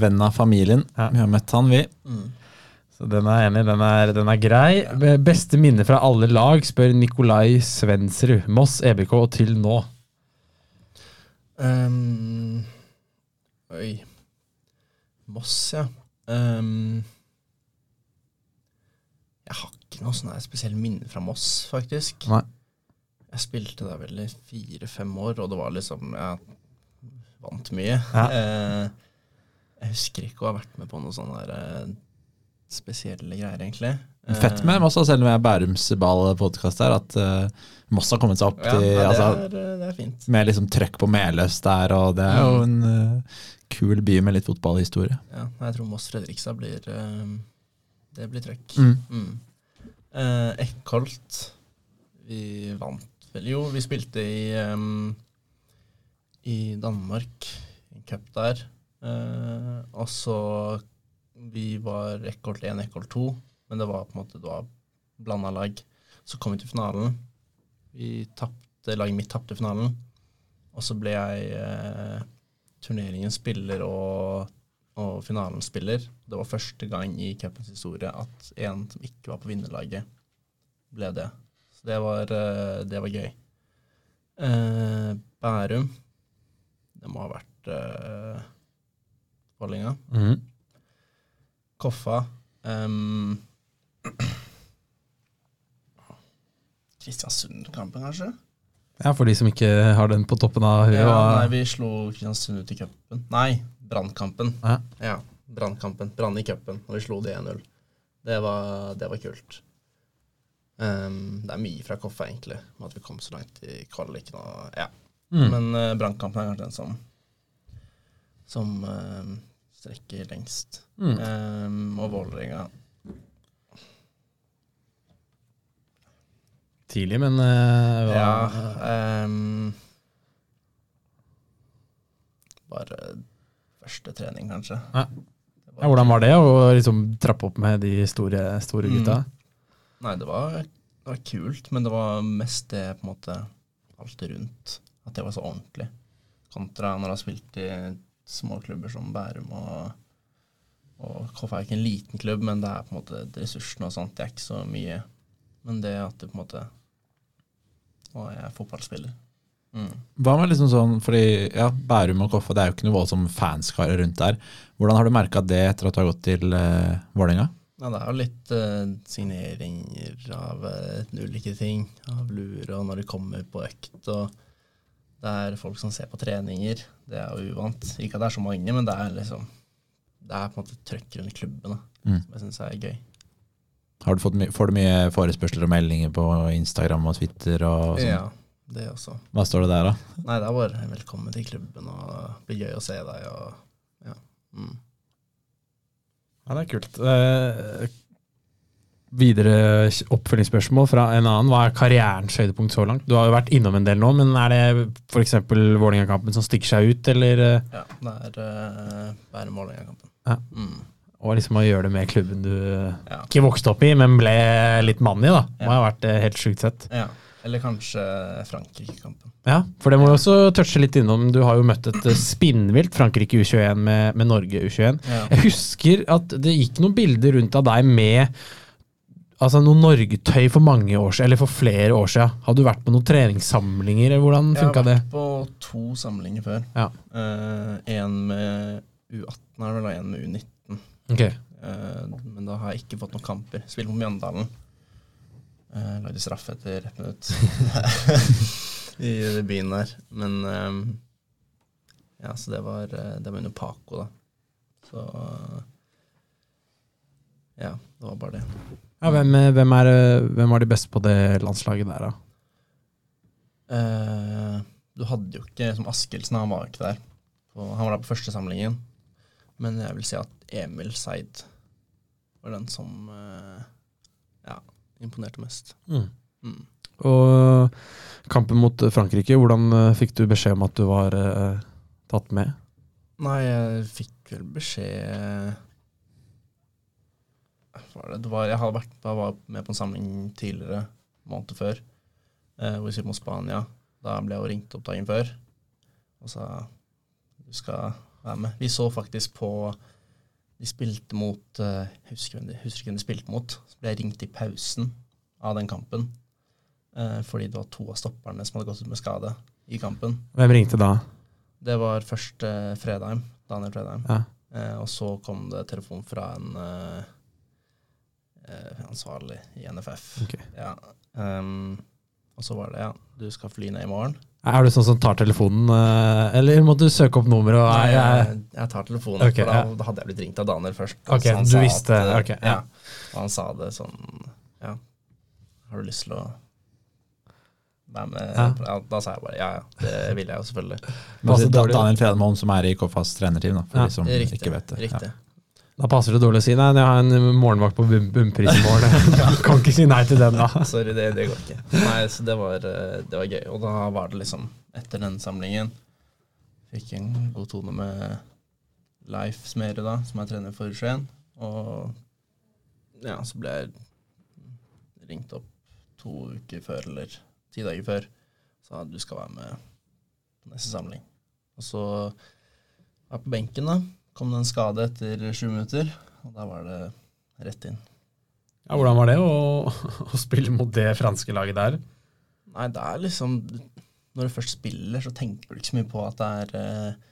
Venn av familien. Ja. Vi har møtt han, vi. Mm. Så den er enig, den er, den er grei. Beste minne fra alle lag, spør Nikolai Svensrud. Moss, EBK og til nå. Um, oi. Moss, ja. Um, jeg har ikke noe sånn spesielt minne fra Moss, faktisk. Nei. Jeg spilte der vel i fire-fem år, og det var liksom Jeg vant mye. Ja. Eh, jeg husker ikke å ha vært med på noen sånne der, eh, spesielle greier, egentlig. Fett med Moss, selv om jeg er Bærums ball-podkast her, at eh, Moss har kommet seg opp Ja, til nei, det, altså, er, eh, det er fint. Med liksom trøkk på Meløs der, og det er jo en uh, kul by med litt fotballhistorie. Ja, jeg tror Moss Fredrikstad blir uh, Det blir trøkk. Mm. Mm. Eh, Eckholt Vi vant Jo, vi spilte i um, I Danmark, en cup der. Uh, og så Vi var Eckholt 1, Eckholt 2, men det var på en måte blanda lag. Så kom vi til finalen. Vi tappte, Laget mitt tapte finalen. Og så ble jeg uh, turneringens spiller og, og finalens spiller. Det var første gang i cupens historie at en som ikke var på vinnerlaget, ble det. Så det var, eh, det var gøy. Eh, Bærum Det må ha vært eh, Vålerenga. Mhm. Koffa Um, Kristiansund-kampen, kanskje? Ja, For de som ikke har den på toppen av huet. Ja, nei, vi slo Kristiansund ut i cupen. Nei, Brannkampen. Ja. Ja, Brannkampen. Brann i cupen, og vi slo det 1-0. Det det var kult. Ehm, det er mye fra Koffa, egentlig, med at vi kom så langt i kvaliken. Og, ja. Mm. Men uh, Brannkampen er kanskje den som, som uh, strekker lengst. Mm. Um, og Vålerenga Tidlig, men uh, hva, Ja. Um, bare første trening, kanskje. Ja. Ja, Hvordan var det å liksom trappe opp med de store, store Mm. Nei, det var, det var kult, men det var mest det på en måte alt rundt. At det var så ordentlig. Kontra når du har spilt i små klubber som Bærum og og KF er ikke en liten klubb, men det er på en måte ressursene og sånt. Det er ikke så mye. Men det at du på en måte Og jeg er fotballspiller. Mm. Hva med liksom sånn, fordi ja, Bærum og Koffa det er jo ikke noe voldsom fanskare rundt der. Hvordan har du merka det etter at du har gått til uh, Vålerenga? Ja, det er jo litt uh, signeringer av uh, ulike ting. Av luer og når de kommer på økt. Og det er folk som ser på treninger. Det er jo uvant. Ikke at det er så mange, men det er liksom Det er på en måte trøkk rundt klubben da, Mm. som jeg syns er gøy. Har du fått får du mye forespørsler og meldinger på Instagram og Twitter? og sånt? Ja, det også. Hva står det der, da? Nei, det er bare velkommen til klubben, og blir gøy å se deg, og ja. Mm. Ja, det er kult. Eh, videre oppfølgingsspørsmål fra en annen. Hva er karrierens høydepunkt så langt? Du har jo vært innom en del nå, men er det f.eks. Vålerenga-kampen som stikker seg ut, eller eh, Ja, det er uh, Bærum-Vålerenga-kampen. Ja. Mm. og liksom å gjøre det med klubben du eh, Ja. ikke vokste opp i, men ble litt mann i? da. Må Ja. ha vært eh, helt sjukt sett. ja. Eller kanskje Frankrike-kampen. Ja, for det må vi også touche litt innom. Du har jo møtt et eh, spinnvilt Frankrike U21 med, med Norge U21. Ja. Jeg husker at det gikk noen bilder rundt av deg med altså noe Norgetøy for mange år siden, eller for flere år siden. Hadde du vært på noen treningssamlinger, eller hvordan Jeg har vært det? på to samlinger før. Ja. en med U18 er vel, og en med U19. Okay. Uh, men da har jeg ikke fått noen kamper. Spilte på Mjøndalen. Uh, lagde straffe etter ett minutt i byen der. Men um, Ja, så det var, eh, det var under Paco, da. Så Ja, det var bare det. Ja, hvem, hvem, er, eh, hvem var de beste på det landslaget der, da? Uh, du hadde jo ikke som Askildsen, han var ikke der. På, han var der på første samlingen. Men jeg vil si at Emil Seid var den som eh, ja, imponerte mest. Mm. Mm. Og kampen mot Frankrike, hvordan eh, fikk du beskjed om at du var eh, tatt med? Nei, jeg fikk vel beskjed var det? det var, Jeg vært, jeg var med på en samling tidligere, måneder før, eh, hvor vi spilte mot Spania. Da ble jeg jo ringt opp dagen før og sa du skal være med. Vi så faktisk på De spilte mot uh, Jeg husker hvem de, husker hvem de spilte mot. Så ble jeg ringt i pausen av den kampen. uh, fordi det var to av stopperne som hadde gått ut med skade i kampen. Hvem ringte da? Det var først uh, Fredheim, Daniel Fredheim. Ja. Og så kom det telefon fra en ansvarlig i NFF. Okay. Ja. Um, og så var det ja, du skal fly ned i morgen. Er du sånn som tar telefonen, eh, eller må du søke opp nummeret? Nei, jeg- jeg, jeg tar telefonen, okay, for da, ja. hadde jeg blitt ringt av Daniel først. Ok, okay, han du visste, at, okay, ja. ja. Og han sa det sånn Ja, har du lyst til å være med? Ja. Ja. da sa jeg bare ja, ja, det vil jeg jo selvfølgelig. Men altså. Daniel Fredholm, som er i KFAs trenerteam, da, for Ja, de som Riktig. ikke vet det. riktig. Da passer det dårlig å si nei, jeg har en morgenvakt på bunnpris i morgen. kan ikke si nei til den, da. Sorry, det, det går ikke. Nei, så det var, eh, det var gøy. Og da var det liksom, etter den samlingen Fikk en god tone med Leif Smerud, da, som er trener for Skien. Og ja, så ble jeg ringt opp to uker før, eller ti dager før. Sa du skal være med på neste samling. Og så var jeg på benken, da. Kom det en skade etter sju minutter, og da var det rett inn. Ja, hvordan var det å, å spille mot det franske laget der? Nei, det er liksom Når du først spiller, så tenker du ikke så mye på at det er eh,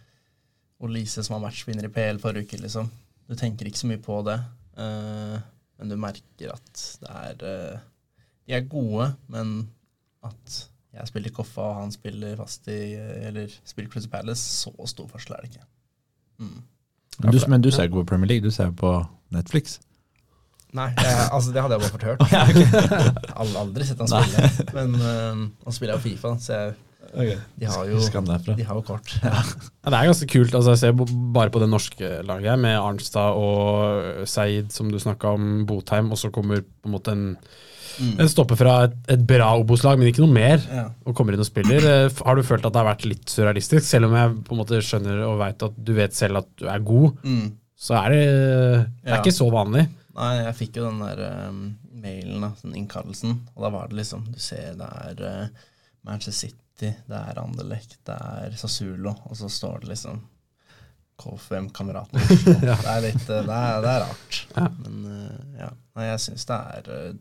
Olise som var matchvinner i PL forrige uke, liksom. Du tenker ikke så mye på det. Eh, men du merker at det er eh, De er gode, men at jeg spiller Koffa, og han spiller fast i Eller spiller Crystal Palace, så stor forskjell er det ikke. Mm. Men du, men du ser ikke på Premier League, du ser på Netflix. Nei, jeg, altså det hadde jeg bare fått hørt. Jeg har aldri sett han spille. Men uh, han spiller jo Fifa, så jeg, de har jo. De har jo kort. Ja, det er ganske kult. altså Jeg ser bare på det norske laget her, med Arnstad og Seid, som du snakka om, Botheim, og så kommer på en måte en, Mm. en stopper fra et, et bra Obos-lag, men ikke noe mer, Ja. og kommer inn og spiller. Eh, Har du følt at det har vært litt surrealistisk, selv om jeg på en måte skjønner og veit at du vet selv at du er god, Mm. så er det, det er Ja. ikke så vanlig. Nei, jeg fikk jo den der um, mailen, da, den innkallelsen, og da var det liksom Du ser det er uh, Manchester City, det er Anderlecht, det er Sassulo, og så står det liksom KFM-kameraten. Ja. Det det, er, det er rart. Ja. Men uh, ja. Nei, jeg syns det er uh,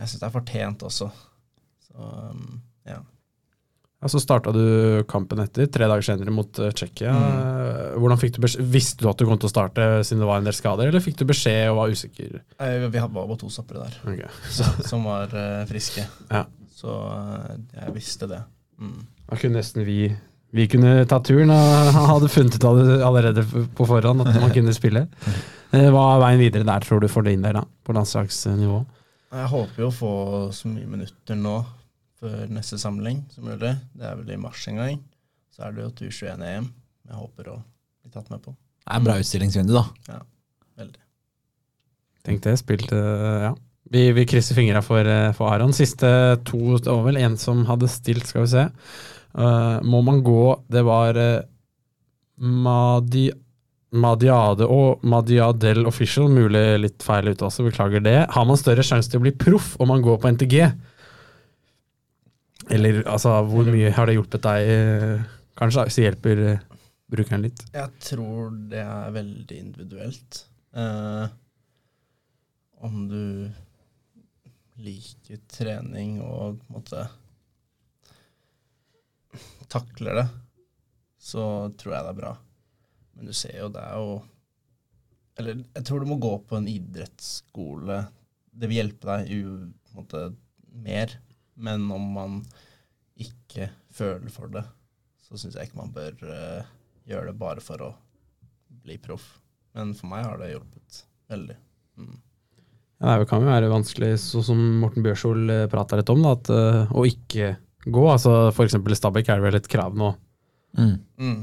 Jeg syns det er fortjent også. Så um, ja. Ja, Så starta du kampen etter, tre dager senere mot eh, Tsjekkia. Eh, du beskjed, Visste du at du kom til å starte siden det var en del skader, eller fikk du beskjed og var usikker? Eh, Vi hadde bare to stoppere der Ok. som var uh, friske, Ja. så jeg visste det. Mm. Da kunne nesten vi vi kunne ta turen og han hadde funnet ut av det allerede på forhånd at man kunne spille. Eh, Hva er veien videre der, tror du, for din del, da, på landslagsnivå? Jeg håper jo å få så mye minutter nå før neste samling som mulig. Det er vel i mars en gang. Så er det jo til U21-EM. Jeg håper å bli tatt med på. Det er bra utstillingsvindu, da. Ja, Veldig. Tenk det, spilt eh, ja. Vi, vi krysser fingra for, eh, for Aron. Siste to Det var vel en som hadde stilt, skal vi se. Uh, må man gå Det var uh, Madi, Madiade og Madiadel Official. Mulig litt feil ute også, beklager det. Har man større sjanse til å bli proff om man går på NTG? Eller altså, hvor mye har det hjulpet deg, eh, kanskje, hvis det hjelper eh, brukeren litt? Jeg tror det er veldig individuelt. Eh, om du liker trening og på en måte takler det, så tror jeg det er bra. Men du ser jo, det er jo Eller jeg tror du må gå på en idrettsskole. Det vil hjelpe deg jo på en måte mer. Men om man ikke føler for det, så syns jeg ikke man bør uh, gjøre det bare for å bli proff. Men for meg har det hjulpet veldig. Mm. Ja, det kan jo være vanskelig, sånn som Morten Bjørsol eh, prata litt om, da, at eh, å ikke gå. altså F.eks. i Stabæk er det vel et krav nå. Mm. Mm.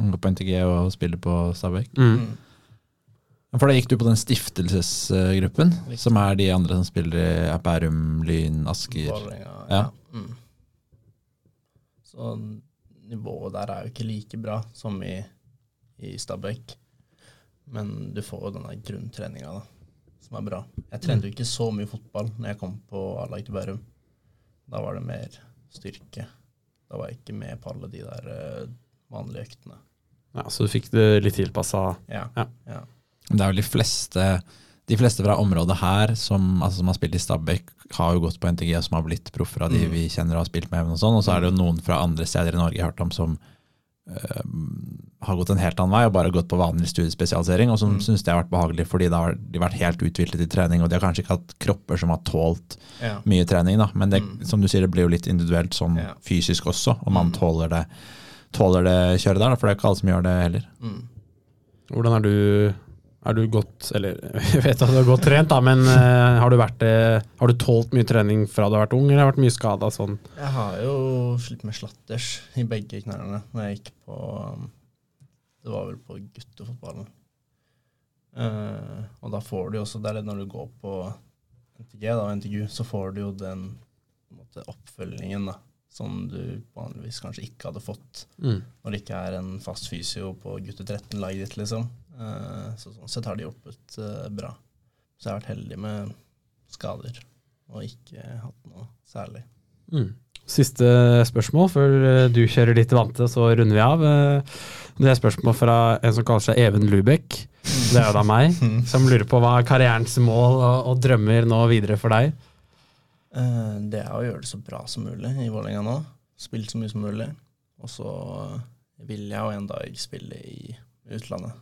Han går på NTG og spiller på Stabæk. Mm. Mm. For da gikk du på den stiftelsesgruppen, Riktig. som er de andre som spiller i Bærum, Lyn, Asker. Vålerenga, Ja. Mm. Så nivået der er jo ikke like bra som i, i Stabæk. Men du får jo denne grunntreninga, da, som er bra. Jeg trente jo ikke så mye fotball når jeg kom på A-lag til Bærum. Da var det mer styrke. Da var jeg ikke med på alle de der eh, vanlige øktene. Ja, Så du fikk det litt tilpassa. Ja. Ja. ja. Det er jo de fleste de fleste fra området her som, altså, som har spilt i Stabæk, har jo gått på NTG og som har blitt proffer av de Mm. vi kjenner og har spilt med. Og sånn, og så er det jo noen fra andre steder i Norge jeg har hørt om som øh, har gått en helt annen vei og bare gått på vanlig studiespesialisering, og som Mm. syns det har vært behagelig fordi da har de vært helt uthvilet i trening, og de har kanskje ikke hatt kropper som har tålt ja. mye trening, da. Men det, Mm. som du sier, det blir jo litt individuelt sånn Ja. fysisk også, om man Mm. tåler det, tåler det kjøret der, for det er ikke alle som gjør det heller. Mm. Hvordan er du Er du godt Eller jeg vet at du er godt trent, da, men uh, har du vært det Har du tålt mye trening fra du har vært ung, eller har du vært mye skada sånn? Jeg har jo slitt med slatters i begge knærne når jeg gikk på um, Det var vel på guttefotballen. Uh, og da får du jo også Det er det når du går på NTG da, og NTGU, så får du jo den på en måte, oppfølgingen da, som du vanligvis kanskje ikke hadde fått Mm. når det ikke er en fast fysio på gutte 13-laget ditt, liksom. Eh, så sånn sett har de hjulpet eh, bra. Så jeg har vært heldig med skader og ikke hatt noe særlig. Mm. Siste spørsmål før eh, du kjører ditt vante, så runder vi av. Det er spørsmål fra en som kaller seg Even Lubek. Det er jo da meg, som lurer på hva er karrierens mål og, og drømmer nå videre for deg. Eh, det er å gjøre det så bra som mulig i Vålerenga nå. Spille så mye som mulig. Og så vil jeg jo en dag spille i utlandet.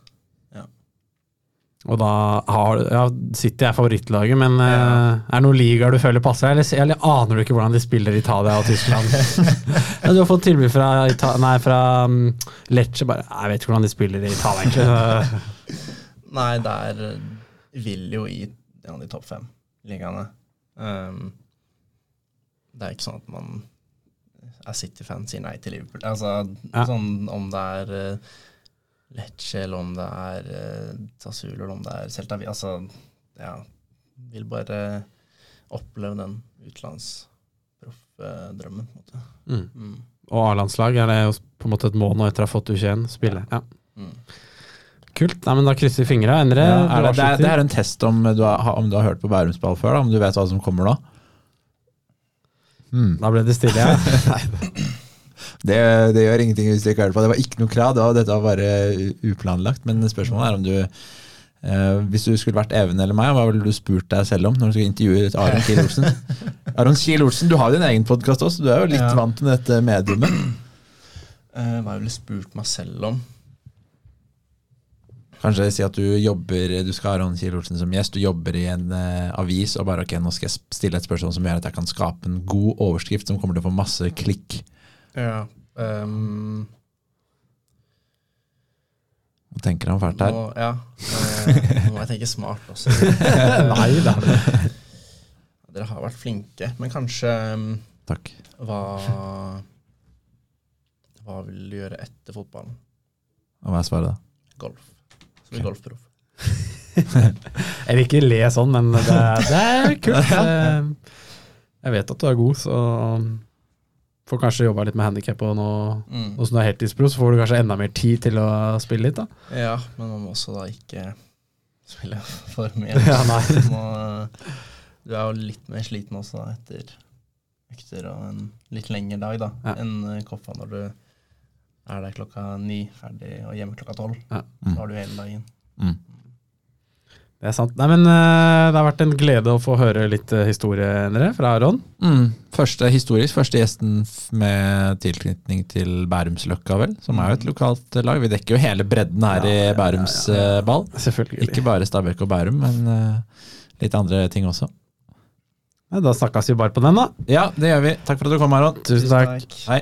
Og da har, ja, City er favorittlaget, men ja. uh, er det noen ligaer du føler passer? Eller, eller aner du ikke hvordan de spiller i Italia og Tyskland? ja, du har fått tilbud fra, Ita nei, fra um, Lecce, bare Jeg vet ikke hvordan de spiller i Italia, egentlig. Nei, der vil jo i en av de topp fem ligaene. Um, det er ikke sånn at man er City-fan, sier nei til Liverpool. Altså, Ja. sånn om det er uh, Lecce, eller om det er uh, Sassuolo, eller om det er Celta. Altså, ja Vil bare oppleve den utenlandsproffdrømmen, på en måte. Mm. Mm. Og A-landslag er det jo på en måte et mål nå etter å ha fått U21 spille. Ja. Mm. Kult. Nei, men Da krysser vi fingra. Ja, det, det, det er en test om du har, om du har hørt på Bærumsball før, da, om du vet hva som kommer nå? Hmm. Da ble det stille, ja. Det, det gjør ingenting hvis du ikke hører på. Det var ikke noe krav, det var, dette var bare uplanlagt. Men spørsmålet er om du eh, Hvis du skulle vært Even eller meg, hva ville du spurt deg selv om når du skulle intervjue Aron Kiel Olsen? Aron Kiel Olsen, du har jo din egen podkast også, du er jo litt Ja. vant med dette mediumet. Eh, hva jeg ville spurt meg selv om? Kanskje si at du jobber Du skal ha Aron Kiel Olsen som gjest, du jobber i en eh, avis, og bare ok, nå skal jeg stille et spørsmål som gjør at jeg kan skape en god overskrift som kommer til å få masse klikk. Ja. Um, Nå tenker han fælt her. Nå, ja. Eh, nå må jeg tenke smart også. Nei, det. Dere har vært flinke, men kanskje um, Takk. hva Hva vil du gjøre etter fotballen? Og hva er svaret, da? Golf. Som bli golfproff. Eller ikke le sånn, men det, er- det er kult. Eh, Jeg vet at du er god, så får kanskje jobba litt med handikap og nå, Mm. nå som du er heltidspro, så får du kanskje enda mer tid til å spille litt, da. Ja, men man må også da ikke spille for mye. Ja, må, du er jo litt mer sliten også da, etter økter og en litt lengre dag da, Ja. enn Koffa når du er der klokka ni, ferdig og hjemme klokka tolv. Ja. Så har du hele dagen. Mm. Det er sant. Nei, men eh, det har vært en glede å få høre litt eh, historie dere, fra Aron. Mm. Første historisk, første gjesten med tilknytning til Bærumsløkka, vel, som er jo et lokalt eh, lag. Vi dekker jo hele bredden her Ja, ja, ja, i Bærums eh, ball. Selvfølgelig. Ikke bare Stabæk og Bærum, men litt andre ting også. Ja, da snakkes vi bare på den, da. Ja, det gjør vi. Takk for at du kom, Aron. Tusen takk. Hei.